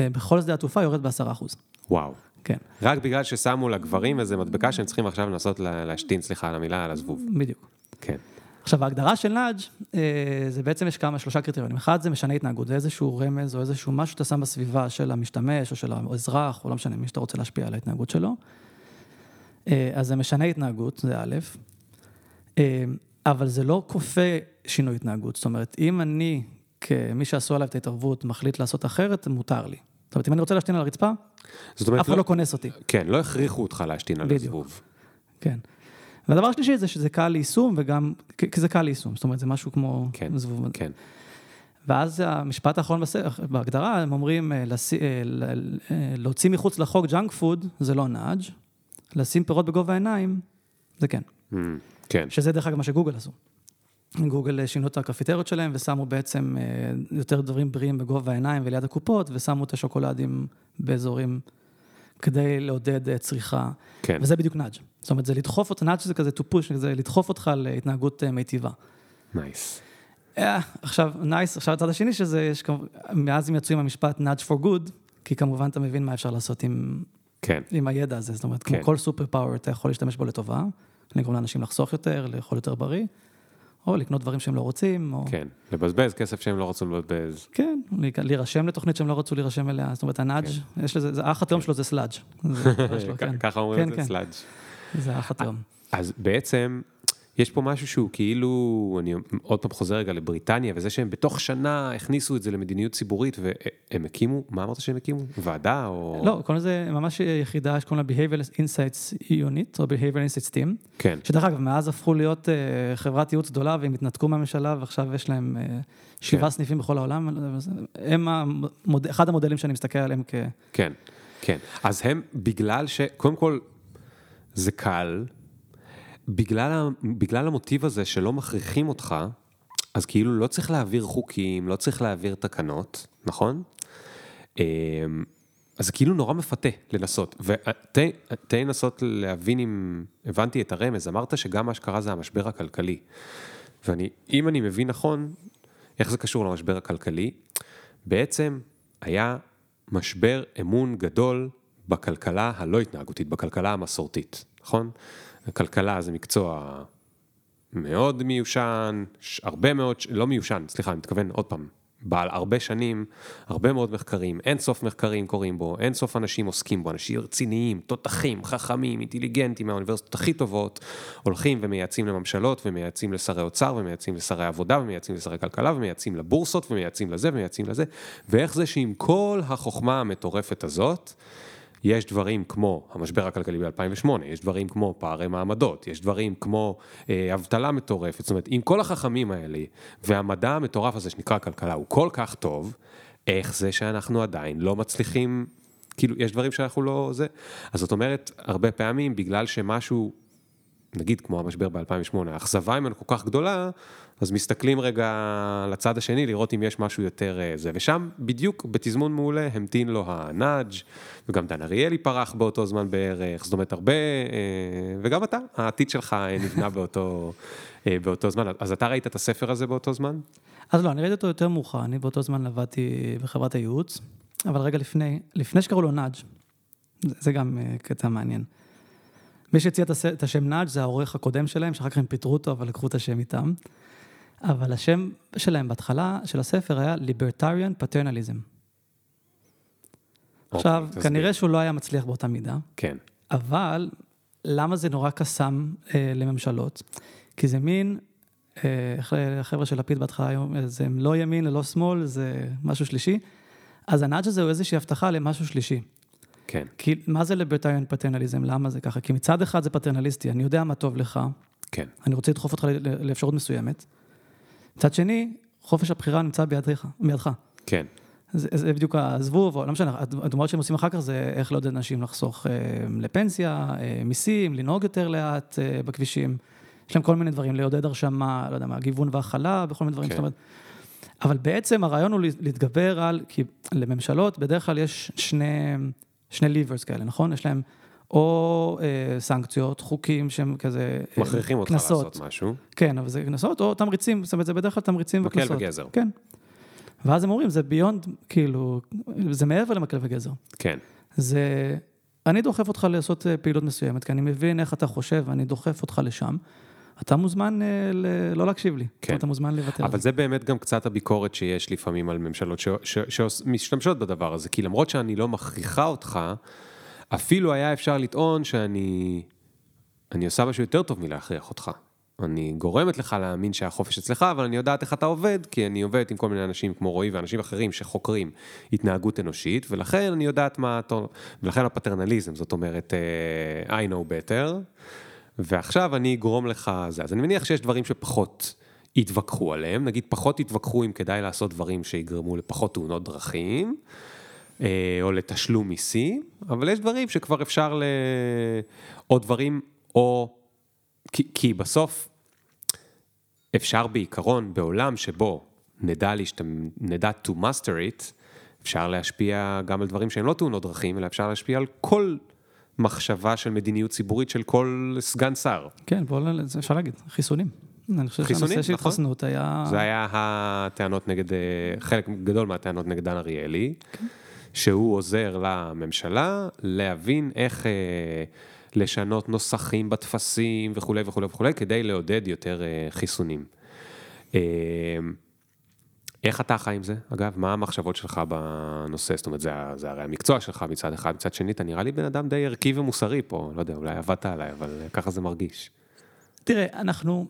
אה, בכל שדה התעופה יורד ב-10%. וואו. כן, רק בגלל ששמו לגברים איזה מדבקה שהם צריכים עכשיו לנסות לה- להשתין, סליחה על המילה, על הזבוב. בדיוק. כן. עכשיו, ההגדרה של נאג' אה, זה בעצם יש כמה, שלושה קריטריונים. אחד, זה משנה התנהגות, זה איזשהו רמז או איזשהו משהו שאתה שם בסביבה של המשתמש או של האזרח, או לא משנה, מי שאתה רוצה להשפיע על ההתנהגות שלו. אה, אז זה משנה התנהגות, זה א', אה, אבל זה לא כופה שינוי התנהגות. זאת אומרת, אם אני, כמי שעשו עליו את ההתערבות, מחליט לעשות אחרת, מותר לי. זאת אומרת, אם אני רוצה להשתין על הרצפה, אף אחד לא, לא קונס אותי. כן, לא הכריחו אותך להשתין על. הזבוב. כן. והדבר השלישי זה שזה קל ליישום, וגם, כי זה קל ליישום, זאת אומרת, זה משהו כמו כן, זבוב. כן. ואז המשפט האחרון. בהגדרה, הם אומרים, אה. אה, אה, להוציא מחוץ לחוק junk food, זה לא nudge, לשים פירות בגובה העיניים, זה כן. Mm, כן. שזה דרך אגב מה שגוגל עשו. גוגל שינו את הקפיטריות שלהם ושמו בעצם אה, יותר דברים בריאים בגובה העיניים וליד הקופות, ושמו את השוקולדים באזורים כדי לעודד אה, צריכה. כן. וזה בדיוק nudge. זאת אומרת, זה לדחוף אותך, nudge זה כזה to push, זה לדחוף אותך להתנהגות אה, מיטיבה. Nice. אה, עכשיו, nice, עכשיו הצד השני שזה, יש, מאז הם יצאו עם המשפט nudge for good, כי כמובן אתה מבין מה אפשר לעשות עם, כן. עם הידע הזה, זאת אומרת, כן. כמו כל superpower, אתה יכול להשתמש בו לטובה, לגרום לאנשים לחסוך יותר, לאכול יותר בריא, או לקנות דברים שהם לא רוצים, או... כן. לבזבז כסף שהם לא רצו לבזבז. כן, להירשם לתוכנית שהם לא רצו להירשם אליה, זאת אומרת, ה nudge, יש לזה, זה- האח התאום שלו זה sludge. זה כן. ככה אומרים את כן, זה, כן. sludge. זה האח התאום. אז בעצם, יש פה משהו שהוא כאילו, אני עוד פעם חוזר רגע לבריטניה, וזה שהם בתוך שנה הכניסו את זה למדיניות ציבורית, והם הקימו, מה אמרת שהם הקימו? ועדה או... לא, קוראים לזה ממש יחידה שקוראים לה Behavioral Insights Unit, או Behavioral Insights Team. כן, שדרך אגב, מאז הפכו להיות אה, חברת ייעוץ גדולה והם התנתקו מהממשלה ועכשיו יש להם אה, שבעה כן. סניפים בכל העולם. הם המוד... אחד המודלים שאני מסתכל עליהם כ... כן, כן. אז הם, בגלל ש... קודם כל, זה קל, בגלל, בגלל המוטיב הזה שלא מכריחים אותך, אז כאילו לא צריך להעביר חוקים, לא צריך להעביר תקנות, נכון? אמ, אז זה כאילו נורא מפתה לנסות. ותן לנסות להבין אם הבנתי את הרמז, אמרת שגם מה שקרה זה המשבר הכלכלי. ואני, אם אני מבין נכון, איך זה קשור למשבר הכלכלי? בעצם היה משבר אמון גדול בכלכלה הלא התנהגותית, בכלכלה המסורתית, נכון? הכלכלה זה מקצוע מאוד מיושן, הרבה מאוד, לא מיושן, סליחה, אני מתכוון עוד פעם, בעל הרבה שנים, הרבה מאוד מחקרים, אין סוף מחקרים קורים בו, אין סוף אנשים עוסקים בו, אנשים רציניים, תותחים, חכמים, אינטליגנטים מהאוניברסיטות הכי טובות, הולכים ומייעצים לממשלות, ומייעצים לשרי אוצר, ומייעצים לשרי עבודה, ומייעצים לשרי כלכלה, ומייעצים לבורסות, ומייעצים לזה, ומייעצים לזה, ואיך זה שעם כל החוכמה המטורפת הזאת, יש דברים כמו המשבר הכלכלי ב-2008, יש דברים כמו פערי מעמדות, יש דברים כמו אה, אבטלה מטורפת, זאת אומרת, אם כל החכמים האלה והמדע המטורף הזה שנקרא כלכלה הוא כל כך טוב, איך זה שאנחנו עדיין לא מצליחים, כאילו, יש דברים שאנחנו לא זה, אז זאת אומרת, הרבה פעמים בגלל שמשהו, נגיד כמו המשבר ב-2008, האכזבה ממנו כל כך גדולה, אז מסתכלים רגע לצד השני לראות אם יש משהו יותר אה, זה, ושם בדיוק בתזמון מעולה המתין לו הנאג' וגם דן אריאלי פרח באותו זמן בערך, זאת אומרת הרבה, אה, וגם אתה, העתיד שלך אה, נבנה באותו, באותו זמן, אז אתה ראית את הספר הזה באותו זמן? אז לא, אני ראיתי אותו יותר מאוחר, אני באותו זמן עבדתי בחברת הייעוץ, אבל רגע לפני, לפני שקראו לו נאג', זה, גם קטע מעניין. מי שהציע את השם נאג' זה העורך הקודם שלהם, שאחר כך הם פיטרו אותו, אבל לקחו את השם איתם. אבל השם שלהם בהתחלה של הספר היה Libertarian Paternalism. עכשיו, אוקיי, תסביר. כנראה שהוא לא היה מצליח באותה מידה, כן, אבל למה זה נורא קסם אה, לממשלות? כי זה מין, אה, החבר'ה של לפיד בהתחלה היום, זה לא ימין ללא שמאל, זה משהו שלישי. אז הנאג' הזה הוא איזושהי הבטחה למשהו שלישי. כן, כי מה זה ליברטריאן פטרנליזם? למה זה ככה? כי מצד אחד זה פטרנליסטי, אני יודע מה טוב לך, כן, אני רוצה לדחוף אותך לאפשרות מסוימת. מצד שני, חופש הבחירה נמצא בידך. בידך. כן, זה, זה בדיוק הזבוב, או לא משנה, הד- הדוגמאות שהם עושים אחר כך זה איך לעודד אנשים לחסוך אה, לפנסיה, אה, מיסים, לנהוג יותר לאט אה, בכבישים. יש להם כל מיני דברים, לעודד הרשמה, לא יודע מה, גיוון והכלה, בכל מיני דברים, כן. אומרת. אבל בעצם הרעיון הוא להתגבר על, כי לממשלות בדרך כלל יש שני, שני ליברס כאלה, נכון? יש להם או אה, סנקציות, חוקים שהם כזה... אה, מכריחים אותך קנסות. לעשות משהו. כן, אבל זה קנסות או תמריצים, זאת אומרת, זה בדרך כלל תמריצים מקל וקנסות. וגזר. כן. ואז הם אומרים, זה ביונד, כאילו, זה מעבר למקל וגזר. כן, זה, אני דוחף אותך לעשות אה, פעילות מסוימת, כי אני מבין איך אתה חושב, ואני דוחף אותך לשם. אתה מוזמן אה, ל- לא להקשיב לי. כן. אתה מוזמן. על אבל זה באמת גם קצת הביקורת שיש לפעמים על ממשלות ש- ש- שמשתמשות בדבר הזה, כי למרות שאני לא מכריחה אותך, אפילו היה אפשר לטעון שאני אני עושה משהו יותר טוב מלהכריח אותך. אני גורמת לך להאמין שהחופש אצלך, אבל אני יודעת איך אתה עובד, כי אני עובדת עם כל מיני אנשים כמו רועי ואנשים אחרים שחוקרים התנהגות אנושית, ולכן אני יודעת מה, ולכן הפטרנליזם, זאת אומרת, אה, I know better, ועכשיו אני אגרום לך זה. אז אני מניח שיש דברים שפחות יתווכחו עליהם, נגיד פחות יתווכחו אם כדאי לעשות דברים שיגרמו לפחות תאונות דרכים, אה, או לתשלום מיסים, אבל יש דברים שכבר אפשר ל... או דברים, או... כי, כי בסוף אפשר בעיקרון, בעולם שבו נדע, להשת... נדע to master it, אפשר להשפיע גם על דברים שהם לא תאונות דרכים, אלא אפשר להשפיע על כל מחשבה של מדיניות ציבורית של כל סגן שר. כן, בוא, ל- זה אפשר להגיד, חיסונים. אני חושב חיסונים, שהנושא של נכון. התחסנות היה... זה היה הטענות נגד, אה, חלק גדול מהטענות נגד דן אריאלי, שהוא עוזר לממשלה להבין איך אה, לשנות נוסחים בטפסים וכולי וכולי וכולי, כדי לעודד יותר אה, חיסונים. איך אתה חי עם זה? אגב, מה המחשבות שלך בנושא? זאת אומרת, זה, זה הרי המקצוע שלך מצד אחד, מצד שני, אתה נראה לי בן אדם די ערכי ומוסרי פה, לא יודע, אולי עבדת עליי, אבל אה, ככה זה מרגיש. תראה, אנחנו...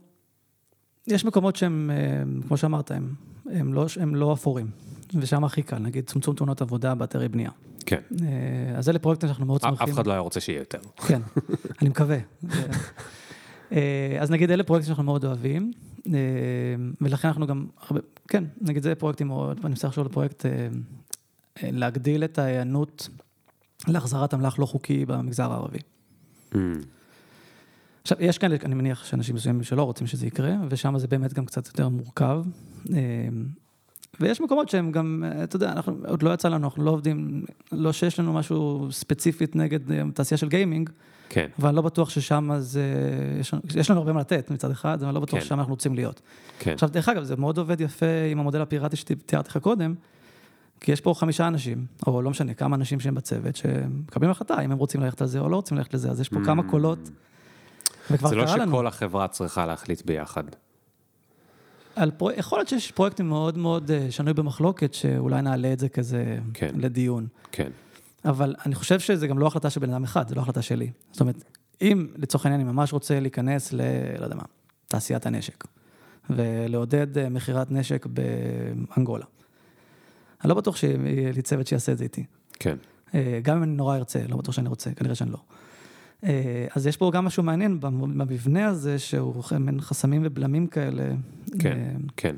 יש מקומות שהם, אה, כמו שאמרת, הם, הם, לא, הם לא אפורים, ושם הכי קל, נגיד צמצום תאונות עבודה באתרי בנייה. כן, אה, אז אלה פרויקטים שאנחנו מאוד שמחים. אף אחד לא היה רוצה שיהיה יותר. כן, אני מקווה. אה, אז נגיד אלה פרויקטים שאנחנו מאוד אוהבים, אה, ולכן אנחנו גם, הרבה, כן, נגיד זה פרויקטים מאוד, ואני מנסה לחשוב על פרויקט, אה, להגדיל את ההיענות להחזרת אמל"ח לא חוקי במגזר הערבי. Mm, עכשיו, יש כאלה, אני מניח שאנשים מסוימים שלא רוצים שזה יקרה, ושם זה באמת גם קצת יותר מורכב. אה, ויש מקומות שהם גם, אה, אתה יודע, אנחנו, עוד לא יצא לנו, אנחנו לא עובדים, לא שיש לנו משהו ספציפית נגד אה, תעשייה של גיימינג, כן, אבל אני לא בטוח ששם זה, יש, לנו- יש לנו הרבה מה לתת מצד אחד, אבל לא בטוח כן. ששם אנחנו רוצים להיות. כן. עכשיו, דרך אגב, זה מאוד עובד יפה עם המודל הפיראטי שתיארתי לך קודם, כי יש פה חמישה אנשים, או לא משנה, כמה אנשים שהם בצוות, שמקבלים החלטה אם הם רוצים ללכת על זה או לא רוצים ללכת לזה, אז יש פה כמה קולות, וכבר Mm. זה לא קרה לנו. שכל החברה צריכה להחליט ביחד. על פרו... יכול להיות שיש פרויקטים מאוד מאוד אה, שנוי במחלוקת, שאולי נעלה את זה כזה כן. לדיון. כן, אבל אני חושב שזה גם לא החלטה של בן אדם אחד, זה לא החלטה שלי. זאת אומרת, אם לצורך העניין אני ממש רוצה להיכנס ל... לא יודע מה, תעשיית הנשק, ולעודד אה, מכירת נשק באנגולה. אני לא בטוח שיהיה לי צוות שיעשה את זה איתי. כן, אה, גם אם אני נורא ארצה, לא בטוח שאני רוצה, כנראה שאני לא. אה, אז יש פה גם משהו מעניין במבנה הזה, שהוא מין חסמים ובלמים כאלה. כן, אה, כן.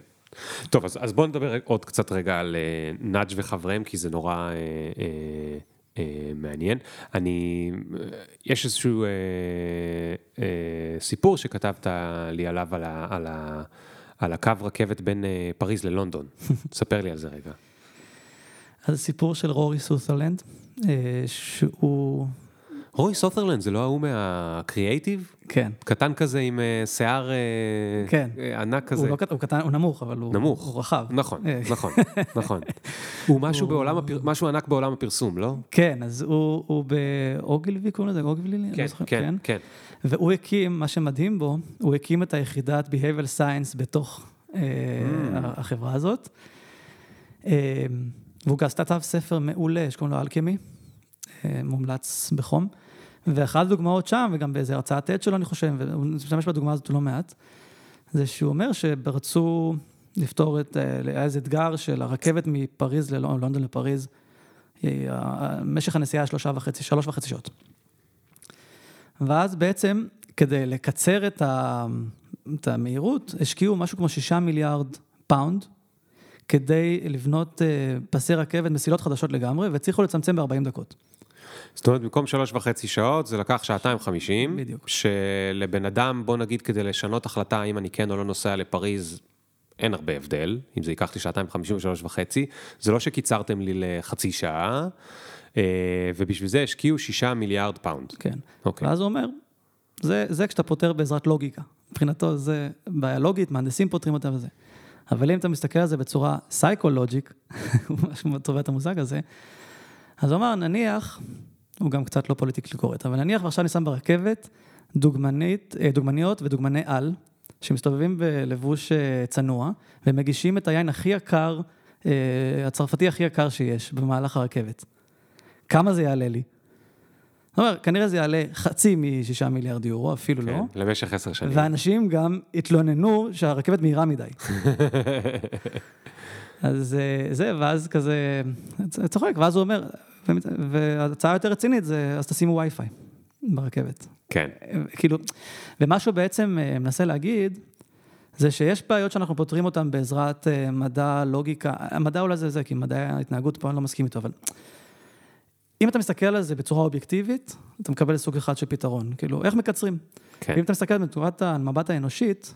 טוב, אז, אז בואו נדבר עוד קצת רגע על אה, נאג' וחבריהם, כי זה נורא אה, אה, אה, מעניין. אני, יש איזשהו אה, אה, סיפור שכתבת לי עליו, על, ה, על, ה, על הקו רכבת בין אה, פריז ללונדון. ספר לי על זה רגע. אז הסיפור של רורי סות'רלנד, אה, שהוא, רוי סות'רלנד, זה לא ההוא מהקריאייטיב? כן, קטן כזה עם אה, שיער אה, כן. אה, ענק כזה. הוא לא קטן, הוא קטן, הוא נמוך, אבל הוא, נמוך. הוא רחב. נכון, נכון, נכון. הוא משהו הוא- בעולם, הפר... משהו ענק בעולם הפרסום, לא? כן, אז הוא, הוא באוגילבי, קוראים לזה אוגילבי? אני כן, לא זוכר, כן, כן. והוא הקים, מה שמדהים בו, הוא הקים את היחידת Behavioral Science בתוך אה, Mm. החברה הזאת. אה, והוא גם כתב ספר מעולה שקוראים לו אלכמי, אה, מומלץ בחום. ואחת הדוגמאות שם, וגם באיזה הרצאת עד שלו, אני חושב, והוא משתמש בדוגמה הזאת לא מעט, זה שהוא אומר שרצו לפתור את, אה, היה איזה אתגר של הרכבת מפריז ללונדון לפריז, אה, משך הנסיעה שלושה וחצי, שלוש וחצי שעות. ואז בעצם, כדי לקצר את, ה, את המהירות, השקיעו משהו כמו שישה מיליארד פאונד, כדי לבנות אה, פסי רכבת, מסילות חדשות לגמרי, והצליחו לצמצם ב-40 דקות. זאת אומרת, במקום שלוש וחצי שעות, זה לקח שעתיים חמישים. בדיוק. שלבן אדם, בוא נגיד, כדי לשנות החלטה האם אני כן או לא נוסע לפריז, אין הרבה הבדל. אם זה ייקח לי שעתיים חמישים ושלוש וחצי, זה לא שקיצרתם לי לחצי שעה, אה, ובשביל זה השקיעו שישה מיליארד פאונד. כן. אוקיי. ואז הוא אומר, זה, זה כשאתה פותר בעזרת לוגיקה. מבחינתו זה בעיה לוגית, מהנדסים פותרים אותה וזה. אבל אם אתה מסתכל על זה בצורה סייקולוג'יק, הוא ממש טבע את המושג הזה, אז הוא אמר, נניח, הוא גם קצת לא politically correct, אבל נניח ועכשיו אני שם ברכבת דוגמנית, אה, דוגמניות ודוגמני על, שמסתובבים בלבוש אה, צנוע, ומגישים את היין הכי יקר, אה, הצרפתי הכי יקר שיש במהלך הרכבת. כמה זה יעלה לי? זאת אומרת, כנראה זה יעלה חצי משישה מיליארד יורו, אפילו לא. כן, למשך עשר שנים. ואנשים גם התלוננו שהרכבת מהירה מדי. אז אה, זה, ואז כזה, צוחק, ואז הוא אומר, וההצעה יותר רצינית זה, אז תשימו וי-פיי ברכבת. כן. כאילו, ומה שהוא בעצם אה, מנסה להגיד, זה שיש בעיות שאנחנו פותרים אותן בעזרת אה, מדע, לוגיקה, המדע אולי זה זה, כי מדעי ההתנהגות פה אני לא מסכים איתו, אבל אם אתה מסתכל על זה בצורה אובייקטיבית, אתה מקבל סוג אחד של פתרון. כאילו, איך מקצרים? כן. ואם אתה מסתכל בצורת המבט האנושית,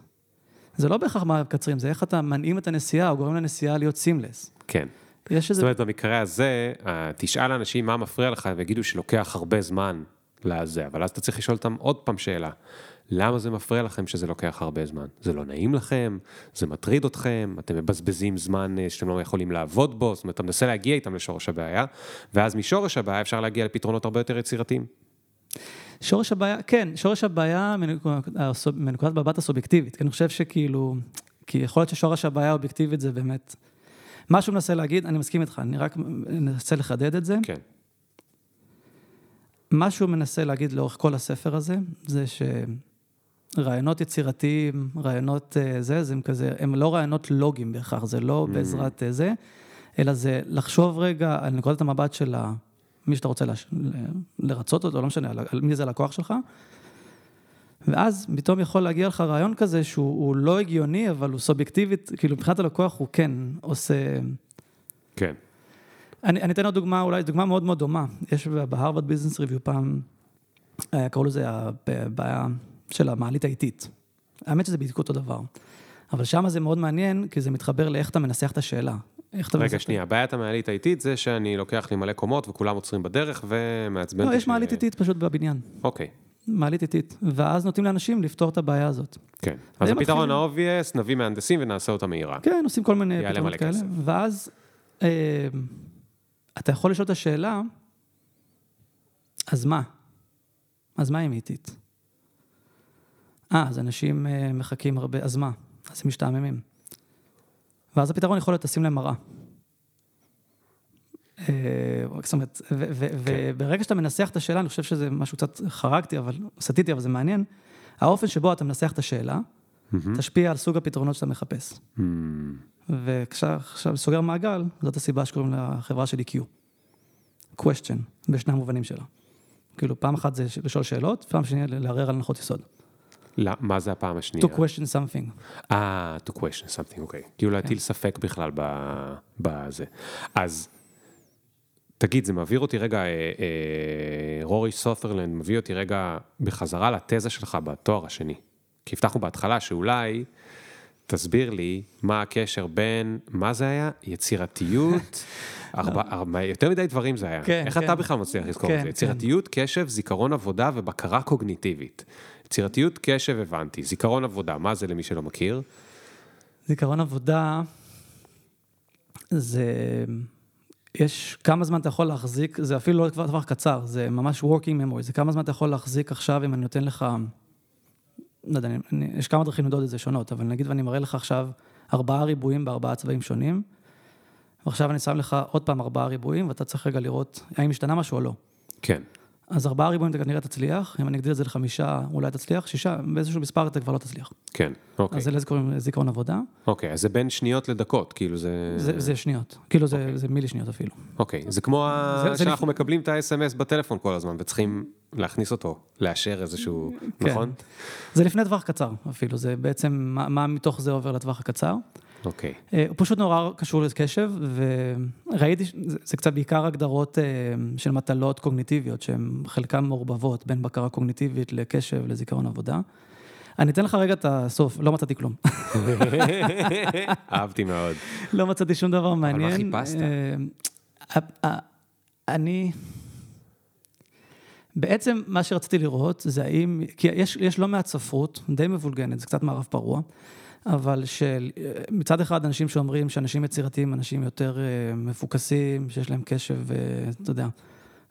זה לא בהכרח מה מקצרים, זה איך אתה מנעים את הנסיעה או גורם לנסיעה להיות סימלס. כן. יש זאת איזה... אומרת, במקרה הזה, אה, תשאל אנשים מה מפריע לך, ויגידו שלוקח הרבה זמן לזה, אבל אז אתה צריך לשאול אותם עוד פעם שאלה. למה זה מפריע לכם שזה לוקח הרבה זמן? זה לא נעים לכם? זה מטריד אתכם? אתם מבזבזים זמן אה, שאתם לא יכולים לעבוד בו? זאת אומרת, אתה מנסה להגיע איתם לשורש הבעיה, ואז משורש הבעיה אפשר להגיע לפתרונות הרבה יותר יצירתיים. שורש הבעיה, כן, שורש הבעיה מנקודת מבט הסובייקטיבית. כי אני חושב שכאילו, כי יכול להיות ששורש הבעיה האובייקטיבית זה באמת... מה שהוא מנסה להגיד, אני מסכים איתך, אני רק מנסה לחדד את זה. כן. מה שהוא מנסה להגיד לאורך כל הספר הזה, זה שרעיונות יצירתיים, רעיונות אה, זה, זה הם כזה, הם לא רעיונות לוגיים בהכרח, זה לא בעזרת אה, זה, אלא זה לחשוב רגע על נקודת המבט של ה- מי שאתה רוצה לש- ל- לרצות אותו, לא משנה, על- מי זה הלקוח שלך, ואז פתאום יכול להגיע לך רעיון כזה שהוא הוא לא הגיוני, אבל הוא סובייקטיבית, כאילו מבחינת הלקוח הוא כן עושה... כן. אני, אני אתן עוד דוגמה, אולי דוגמה מאוד מאוד דומה. יש בהרווארד ביזנס ריוויו פעם, אה, קראו לזה הבעיה של המעלית האיטית. האמת שזה בדיוק אותו דבר. אבל שם זה מאוד מעניין, כי זה מתחבר לאיך אתה מנסח את השאלה. איך אתה רגע, שנייה, בעיית המעלית האיטית זה שאני לוקח לי מלא קומות וכולם עוצרים בדרך ומעצבן לא, יש מעלית איטית פשוט בבניין. אוקיי, מעלית איטית. ואז נותנים לאנשים לפתור את הבעיה הזאת. כן. אז הפתרון ה-obvious, נביא מהנדסים ונעשה אותה מהירה. כן, עושים כל מיני פתרונות כאלה. כסף. ואז אה, אתה יכול לשאול את השאלה, אז מה? אז מה אם איטית? אה, אז אנשים אה, מחכים הרבה, אז מה? אז הם משתעממים. ואז הפתרון יכול להיות לשים להם מראה. אה, זאת אומרת, כן. וברגע שאתה מנסח את השאלה, אני חושב שזה משהו קצת חרגתי, אבל סטיתי, אבל זה מעניין, האופן שבו אתה מנסח את השאלה, תשפיע על סוג הפתרונות שאתה מחפש. וכשעכשיו סוגר מעגל, זאת הסיבה שקוראים לחברה שלי Q. question, בשני המובנים שלה. כאילו, פעם אחת זה לשאול שאלות, פעם שנייה לערער על הנחות יסוד. לא, מה זה הפעם השנייה? to question something. אה, to question something, אוקיי. כאילו להטיל ספק בכלל בזה. אז תגיד, זה מעביר אותי רגע, אה, אה, רורי סות'רלנד מביא אותי רגע בחזרה לתזה שלך בתואר השני. כי הבטחנו בהתחלה שאולי תסביר לי מה הקשר בין, מה זה היה? יצירתיות, ארבע, ארבע, יותר מדי דברים זה היה. כן, איך כן. אתה בכלל מצליח לזכור כן, את זה? יצירתיות, קשב, זיכרון עבודה ובקרה קוגניטיבית. יצירתיות, קשב, הבנתי. זיכרון עבודה, מה זה למי שלא מכיר? זיכרון עבודה, זה... יש כמה זמן אתה יכול להחזיק, זה אפילו לא כבר טווח קצר, זה ממש working memory, זה כמה זמן אתה יכול להחזיק עכשיו אם אני נותן לך, לא יודע, אני, אני, יש כמה דרכים למדוד את זה שונות, אבל נגיד ואני מראה לך עכשיו ארבעה ריבועים בארבעה צבעים שונים, ועכשיו אני שם לך עוד פעם ארבעה ריבועים, ואתה צריך רגע לראות האם השתנה משהו או לא. כן. אז ארבעה ריבועים אתה כנראה תצליח, אם אני אגדיל את זה לחמישה, אולי תצליח, שישה, באיזשהו מספר אתה כבר לא תצליח. כן, אוקיי. אז זה לזה קוראים זיכרון עבודה, אוקיי, אז זה בין שניות לדקות, כאילו זה... זה, זה שניות, כאילו זה, אוקיי. זה מילי שניות אפילו. אוקיי, זה כמו. זה- זה שאנחנו מקבלים את ה-SMS בטלפון כל הזמן, וצריכים להכניס אותו, לאשר איזשהו... כן. נכון? זה לפני טווח קצר אפילו, זה בעצם מה, מה מתוך זה עובר לטווח הקצר. אוקיי. אה, הוא פשוט נורא קשור לקשב, וראיתי, זה, זה קצת בעיקר הגדרות אה, של מטלות קוגניטיביות, שהן חלקן מעורבבות בין בקרה קוגניטיבית לקשב, לזיכרון עבודה. אני אתן לך רגע את הסוף, לא מצאתי כלום. אהבתי מאוד. לא מצאתי שום דבר מעניין. חיפשת? אה, אה, אני... בעצם מה שרציתי לראות זה האם, כי יש, יש לא מעט ספרות, די מבולגנת, זה קצת מערב פרוע, אבל של, אה, אחד אנשים שאומרים שאנשים יצירתיים, אנשים יותר אה, מפוקסים, שיש להם קשב, אה, אתה יודע,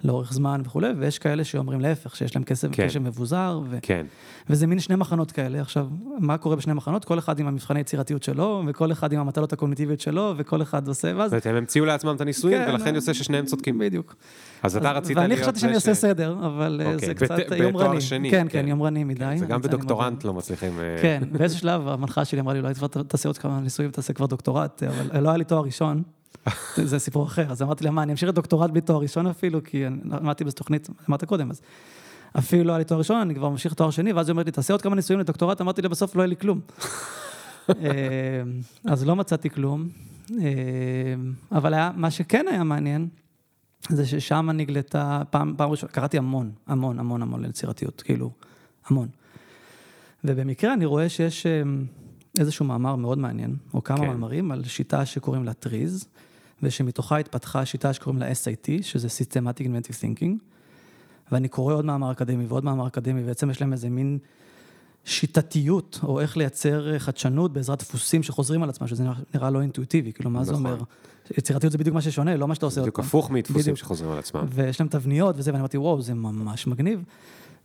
לאורך זמן וכולי, ויש כאלה שאומרים להפך, שיש להם קשב, כן. קשב מבוזר, ו... כן. וזה מין שני מחנות כאלה. עכשיו, מה קורה בשני מחנות? כל אחד עם המבחני יצירתיות שלו, וכל אחד עם המטלות הקוגניטיביות שלו, וכל אחד עושה, ואז... זאת אומרת, הם המציאו לעצמם את הניסויים, כן, ולכן יוצא ששניהם צודקים. בדיוק. אז אתה אז- רצית ואני להיות... חשבתי זה שאני ש- עושה סדר, אבל אה, אוקיי, זה בת- קצת בתואר יומרני. שני, כן, כן. כן, יומרני מדי. זה גם בדוקטורנט. לא מצליחים... אה, כן, באיזשהו שלב המנחה שלי אמרה לי, אולי תעשה עוד כמה ניסויים ותעשה כבר דוקטורט, אבל לא היה לי תואר ראשון, זה סיפור אחר. אז אמרתי לה, מה, אני אמשיך את דוקטורט בלי תואר ראשון אפילו, כי אני למדתי באיזו תוכנית, אמרת קודם, אז אפילו לא היה לי תואר ראשון, אני כבר ממשיך תואר שני, ואז היא אומרת לי, תעשה עוד כמה ניסויים לדוקטורט, אמרתי לה, בסוף לא יהיה לי כלום. אה, אז לא מצאתי כלום, אה, אבל היה, מה שכן היה מעניין, זה ששם נגלתה, פעם, פעם ראשונה, קראתי המון, המון, המון, המון ליצירתיות, כאילו, המון. ובמקרה אני רואה שיש אה, איזשהו מאמר מאוד מעניין, או כמה כן. מאמרים, על שיטה שקוראים לה טריז, ושמתוכה התפתחה שיטה שקוראים לה SIT, שזה Systematic Inventive Thinking, ואני קורא עוד מאמר אקדמי ועוד מאמר אקדמי, ובעצם יש להם איזה מין שיטתיות, או איך לייצר חדשנות בעזרת דפוסים שחוזרים על עצמם, שזה נראה, נראה לא אינטואיטיבי, כאילו, מה זה נכון. אומר? יצירתיות זה בדיוק מה ששונה, לא מה שאתה עושה בדיוק. הפוך מדפוסים. שחוזרים על עצמם. ויש להם תבניות וזה, ואני אמרתי, וואו, זה ממש מגניב.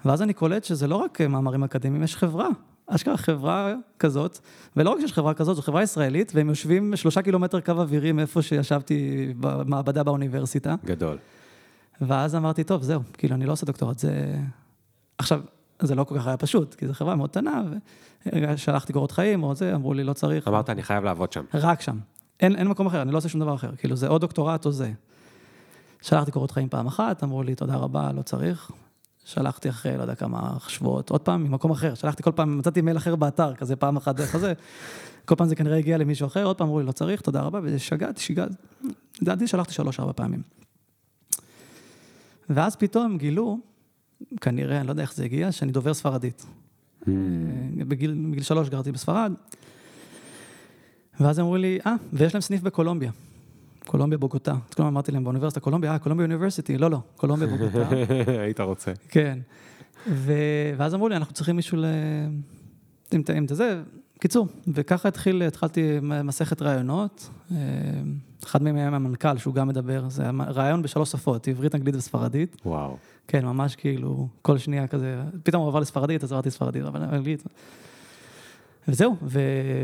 ואז אני קולט שזה לא רק מאמרים אקדמיים, יש חברה. אשכרה חברה כזאת, ולא רק שיש חברה כזאת, זו חברה ישראלית, והם יושבים שלושה קילומטר קו אווירי מאיפה שישבתי במעבדה באוניברסיטה. גדול. ואז אמרתי, טוב, זהו, כאילו, אני לא עושה דוקטורט, זה... עכשיו, זה לא כל כך היה פשוט, כי זו חברה מאוד קטנה, ושלחתי קורות חיים או זה, אמרו לי, לא צריך. אמרת, אני חייב לעבוד שם. רק שם. אין, אין מקום אחר, אני לא עושה שום דבר אחר. כאילו, זה או דוקטורט או זה. שלחתי קורות חיים פעם אחת, אמרו לי, תודה רבה, לא צריך. שלחתי אחרי, לא יודע כמה שבועות, עוד פעם, ממקום אחר. שלחתי כל פעם, מצאתי מייל אחר באתר, כזה פעם אחת דרך הזה. כל פעם זה כנראה הגיע למישהו אחר, עוד פעם אמרו לי, לא צריך, תודה רבה, ושגעתי, שיגעתי. לדעתי שלחתי שלוש-ארבע פעמים. ואז פתאום גילו, כנראה, אני לא יודע איך זה הגיע, שאני דובר ספרדית. Hmm. בגיל, בגיל שלוש גרתי בספרד, ואז אמרו לי, אה, ויש להם סניף בקולומביה. קולומביה בוגוטה. אז כלומר אמרתי להם, באוניברסיטה קולומביה, אה, קולומביה אוניברסיטי, לא, לא, קולומביה בוגוטה. היית רוצה. כן. ו... ואז אמרו לי, אנחנו צריכים מישהו ל... אם אתה זה, קיצור, וככה התחיל, התחלתי מסכת ראיונות, אה, אחד מהם היה המנכ"ל, שהוא גם מדבר, זה היה ראיון בשלוש שפות, עברית, אנגלית וספרדית. וואו. כן, ממש כאילו, כל שנייה כזה, פתאום הוא עבר לספרדית, אז עברתי לספרדית, אבל אנגלית. וזהו, ו...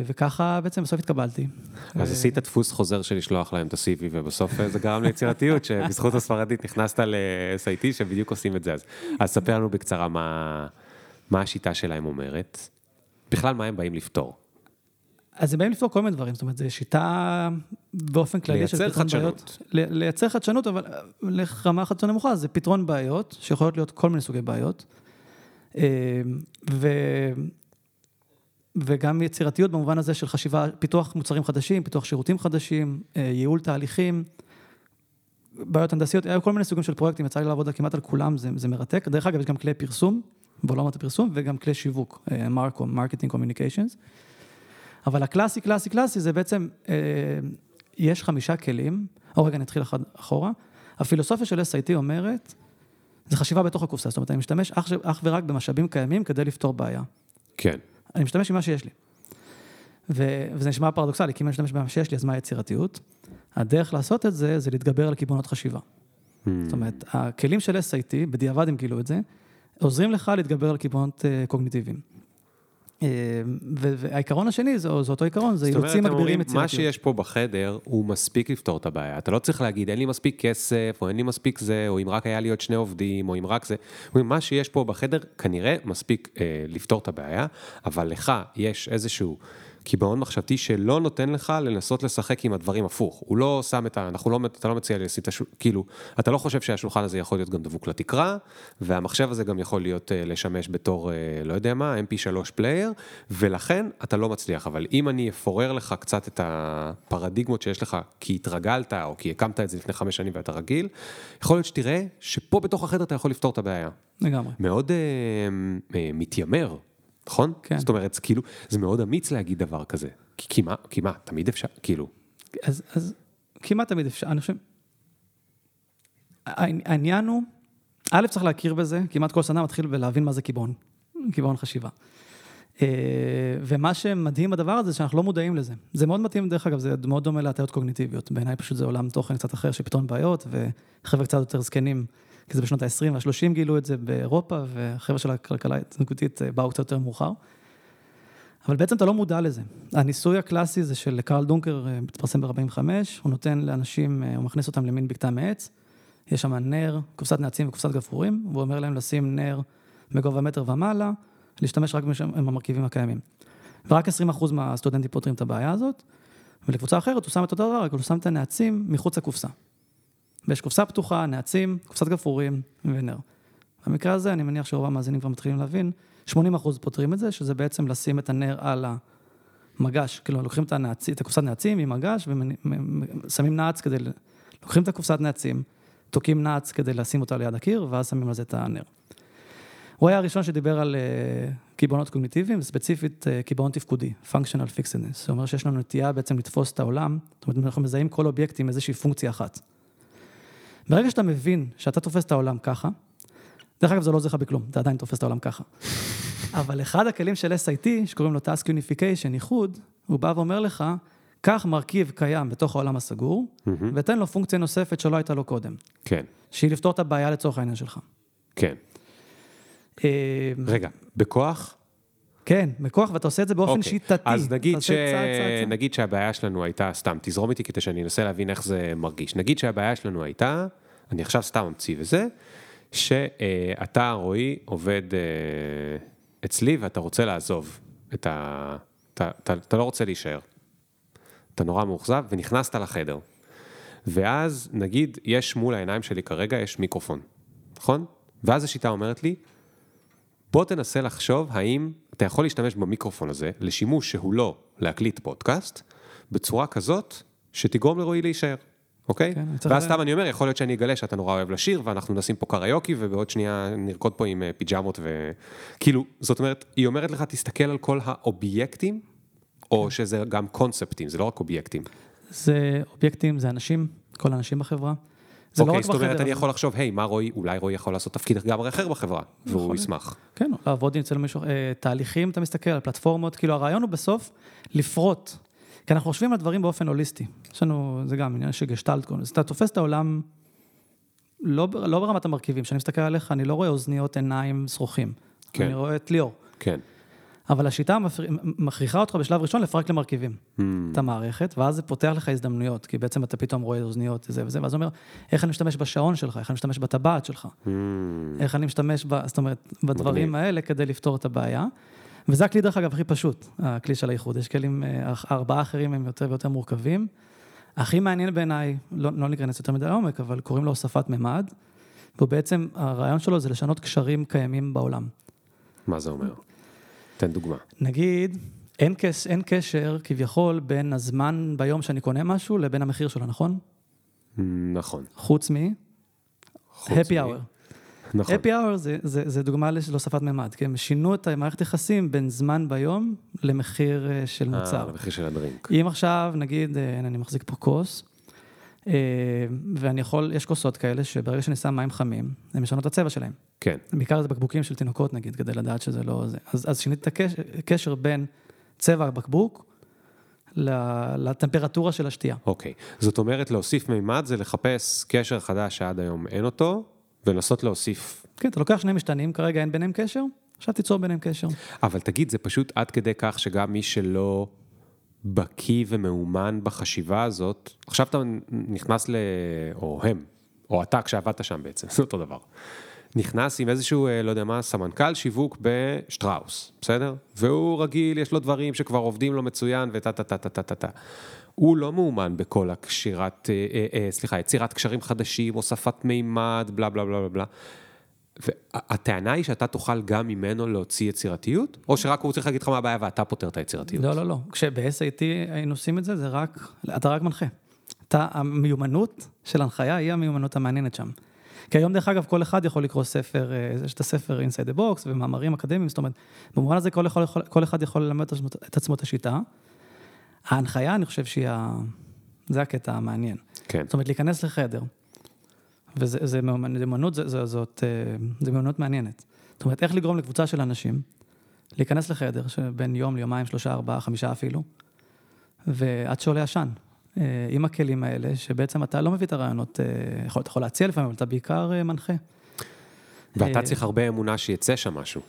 וככה בעצם בסוף התקבלתי. אז עשית דפוס חוזר של לשלוח להם את ה-CV, ובסוף אה, זה גרם ליצירתיות, שבזכות הספרדית נכנסת ל-SIT, שבדיוק עושים את זה. אז, אז ספר לנו בקצרה מה, מה השיטה שלהם אומרת. בכלל, מה הם באים לפתור. אז הם באים לפתור כל מיני דברים, זאת אומרת, זו שיטה באופן כללי של פתרון חדשנות. בעיות. לייצר חדשנות, אבל אה, לרמה חדשנות נמוכה, זה פתרון בעיות, שיכולות להיות כל מיני סוגי בעיות. אה, ו... וגם יצירתיות במובן הזה של חשיבה, פיתוח מוצרים חדשים, פיתוח שירותים חדשים, אה, ייעול תהליכים, בעיות הנדסיות, היו כל מיני סוגים של פרויקטים, יצא לי לעבוד כמעט על כולם, זה, זה מרתק. דרך אגב, יש גם כלי פרסום, בעולמות הפרסום, וגם כלי שיווק, marcom, marketing communications. אבל הקלאסי, קלאסי, קלאסי, זה בעצם, אה, יש חמישה כלים, או רגע, נתחיל אחד אחורה. הפילוסופיה של SIT אומרת, זה חשיבה בתוך הקופסה, זאת אומרת, אני משתמש אך, אך ורק במשאבים קיימים כדי לפתור בעיה. כן. אני משתמש במה שיש לי. ו- וזה נשמע פרדוקסלי, כי אם אני משתמש במה שיש לי, אז מה היצירתיות? הדרך לעשות את זה, זה להתגבר על קיבעונות חשיבה. הממ. זאת אומרת, הכלים של SIT, בדיעבד הם גילו את זה, עוזרים לך להתגבר על קיבעונות אה, קוגניטיביים. אה, והעיקרון השני זה, זה אותו עיקרון, זה אילוצים מגבירים מה יצירתיות. שיש פה בחדר הוא מספיק לפתור את הבעיה. אתה לא צריך להגיד, אין לי מספיק כסף, או אין לי מספיק זה, או אם רק היה לי עוד שני עובדים, או אם רק זה. מה שיש פה בחדר כנראה מספיק אה, לפתור את הבעיה, אבל לך יש איזשהו קיבעון מחשבתי שלא נותן לך לנסות לשחק עם הדברים הפוך. הוא לא שם את ה... אנחנו לא, אתה לא מציע לי לשים את השול... כאילו, אתה לא חושב שהשולחן הזה יכול להיות גם דבוק לתקרה, והמחשב הזה גם יכול להיות, אה, לשמש בתור, אה, לא יודע מה, mp3 player, ולכן אתה לא מצליח. אבל אם אני אפורר לך קצת את הפרדיגמות שיש לך, כי התרגלת, או כי הקמת את זה לפני חמש שנים ואתה רגיל, יכול להיות שתראה שפה בתוך החדר אתה יכול לפתור את הבעיה. לגמרי. מאוד אה, אה, מתיימר, נכון? כן. זאת אומרת, כאילו, זה מאוד אמיץ להגיד דבר כזה. כי, כי מה, כי מה, תמיד אפשר, כאילו, אז, אז כמעט תמיד אפשר, אני חושב, העני- העניין הוא, א', צריך להכיר בזה, כמעט כל שנה מתחיל בלהבין מה זה קיבעון, קיבעון חשיבה. אה, ומה שמדהים בדבר הזה, שאנחנו לא מודעים לזה. זה מאוד מתאים, דרך אגב, זה מאוד דומה להטיות קוגניטיביות. בעיניי פשוט זה עולם תוכן קצת אחר של פתרון בעיות, וחבר'ה קצת יותר זקנים, כי זה בשנות ה-20 וה-30 גילו את זה באירופה, והחבר'ה של הכלכלה ההתנהגותית אה, באו קצת יותר מאוחר. אבל בעצם אתה לא מודע לזה. הניסוי הקלאסי זה של קרל דונקר, אה, מתפרסם ב-45, הוא נותן לאנשים, אה, הוא מכניס אותם למין בקתה מעץ, יש שם נר, קופסת נעצים וקופסת גפרורים, והוא אומר להם לשים נר בגובה מטר ומעלה, להשתמש רק עם המרכיבים הקיימים. ורק 20% מהסטודנטים פותרים את הבעיה הזאת, ולקבוצה אחרת הוא שם את אותו דבר, רק הוא שם את הנעצים מחוץ לקופסה. ויש קופסה פתוחה, נעצים, קופסת גפרורים ונר. במקרה הזה, אני מניח שרוב המאזינים כבר מתחילים להבין, 80% פותרים את זה, שזה בעצם לשים את הנר על המגש, כאילו לוקחים את, הנעצ... את הקופסת נעצים עם מגש ושמים נעץ כדי, לוקחים את הקופסת נעצים, תוקעים נעץ כדי לשים אותה ליד הקיר, ואז שמים על זה את הנר. הוא היה הראשון שדיבר על uh, קיבעונות קוגניטיביים, וספציפית uh, קיבעון תפקודי, functional fixedness. זה אומר שיש לנו נטייה בעצם לתפוס את העולם, זאת אומרת, אנחנו מזהים כל אובייקט עם איזושהי פונקציה אחת. ברגע שאתה מבין שאתה תופס את העולם ככה, דרך אגב, זה לא עוזר לך בכלום, אתה עדיין תופס את העולם ככה. אבל אחד הכלים של SIT, שקוראים לו Task Unification, איחוד, הוא בא ואומר לך, קח מרכיב קיים בתוך העולם הסגור, ותן לו פונקציה נוספת שלא הייתה לו קודם, כן, שהיא לפתור את הבעיה לצורך העניין שלך. כן. אה, רגע, בכוח? כן, בכוח, ואתה עושה את זה באופן אוקיי. שיטתי. אז נגיד, ש... צעד, צעד, צעד. נגיד שהבעיה שלנו הייתה, סתם, תזרום איתי כדי שאני אנסה להבין איך זה מרגיש. נגיד שהבעיה שלנו הייתה, אני עכשיו סתם ממציא וזה, שאתה, רועי, עובד אה, אצלי ואתה רוצה לעזוב את ה... אתה, אתה, אתה לא רוצה להישאר. אתה נורא מאוכזב ונכנסת לחדר. ואז נגיד, יש מול העיניים שלי כרגע, יש מיקרופון, נכון? ואז השיטה אומרת לי, בוא תנסה לחשוב האם אתה יכול להשתמש במיקרופון הזה לשימוש שהוא לא להקליט פודקאסט, בצורה כזאת שתגרום לרועי להישאר, אוקיי? כן, ואז סתם אני אומר, יכול להיות שאני אגלה שאתה נורא אוהב לשיר, ואנחנו נשים פה קריוקי, ובעוד שנייה נרקוד פה עם אה, פיג'מות ו... כאילו, זאת אומרת, היא אומרת לך, תסתכל על כל האובייקטים, או שזה גם קונספטים, זה לא רק אובייקטים. זה אובייקטים, זה אנשים, כל האנשים בחברה. זה לא אוקיי, רק זאת אומרת, בחדר אני. יכול לחשוב, היי, מה רועי, אולי רועי יכול לעשות תפקיד לגמרי אחר בחברה, והוא יכול ישמח. כן, לעבוד אצל מישהו, אה, תהליכים, אתה מסתכל על פלטפורמות, כאילו הרעיון הוא בסוף לפרוט. כי אנחנו חושבים על דברים באופן הוליסטי. יש לנו, זה גם עניין של גשטלט, אז אתה תופס את העולם לא, לא ברמת המרכיבים. כשאני מסתכל עליך, אני לא רואה אוזניות, עיניים, שרוכים. כן. אני רואה את ליאור. כן. אבל השיטה מפר- מכריחה אותך בשלב ראשון לפרק למרכיבים Hmm. את המערכת, ואז זה פותח לך הזדמנויות, כי בעצם אתה פתאום רואה אוזניות וזה וזה, ואז אומר, איך אני משתמש בשעון שלך, איך אני משתמש בטבעת שלך, Hmm. איך אני משתמש, ב, זאת אומרת, בדברים מגניב. האלה כדי לפתור את הבעיה. וזה הכלי, דרך אגב, הכי פשוט, הכלי של האיחוד. יש כלים, אה, ארבעה אחרים הם יותר ויותר מורכבים. הכי מעניין בעיניי, לא, לא ניכנס יותר מדי לעומק, אבל קוראים לו הוספת ממד, ובעצם הרעיון שלו זה לשנות קשרים קיימים בעולם. מה זה אומר? תן דוגמה. נגיד, אין, קש, אין קשר כביכול בין הזמן ביום שאני קונה משהו לבין המחיר שלו, נכון? נכון. חוץ מ... חוץ happy מ- hour. נכון. happy hour זה, זה, זה דוגמה להוספת ממד, כי הם שינו את המערכת יחסים בין זמן ביום למחיר אה, של אה, מוצר. המחיר של הדרינק. אם עכשיו, נגיד, אה, אני מחזיק פה כוס, אה, ואני יכול, יש כוסות כאלה שברגע שאני שם מים חמים, הם משנות את הצבע שלהם. כן. בעיקר זה בקבוקים של תינוקות נגיד, כדי לדעת שזה לא זה. אז, אז שינית את הקשר, קשר בין צבע הבקבוק לטמפרטורה של השתייה. אוקיי. זאת אומרת, להוסיף מימד זה לחפש קשר חדש שעד היום אין אותו, ולנסות להוסיף. כן, אתה לוקח שני משתנים, כרגע אין ביניהם קשר, עכשיו תיצור ביניהם קשר. אבל תגיד, זה פשוט עד כדי כך שגם מי שלא בקיא ומאומן בחשיבה הזאת, עכשיו אתה נכנס ל... או הם, או אתה כשעבדת שם בעצם, זה אותו דבר. נכנס עם איזשהו, אה, לא יודע מה, סמנכ"ל שיווק בשטראוס, בסדר? והוא רגיל, יש לו דברים שכבר עובדים לו מצוין וטה טה טה טה טה טה טה. הוא לא מאומן בכל הקשירת, אה, אה, אה, סליחה, יצירת קשרים חדשים, הוספת מימד, בלה בלה בלה בלה. והטענה היא שאתה תוכל גם ממנו להוציא יצירתיות, או שרק הוא צריך להגיד לך מה הבעיה ואתה פותר את היצירתיות? לא, לא, לא. כשב-SAT היינו עושים את זה, זה רק, אתה רק מנחה. אתה, המיומנות של הנחיה היא המיומנות המעניינת שם. כי היום, דרך אגב, כל אחד יכול לקרוא ספר, אה, יש את הספר Inside the Box ומאמרים אקדמיים, זאת אומרת, במובן הזה כל, יכול, כל אחד יכול ללמד את עצמו את השיטה. ההנחיה, אני חושב שהיא ה... זה הקטע המעניין. כן. זאת אומרת, להיכנס לחדר, וזה מיומנות, זאת, אה, זה מיומנות מעניינת. זאת אומרת, איך לגרום לקבוצה של אנשים להיכנס לחדר, שבין יום ליומיים, שלושה, ארבעה, חמישה אפילו, ועד שעולה עשן, אה, עם הכלים האלה, שבעצם אתה לא מביא את הרעיונות, אה, יכול, אתה יכול להציע לפעמים, אבל אתה בעיקר מנחה. ואתה צריך הרבה אמונה שיצא שם משהו.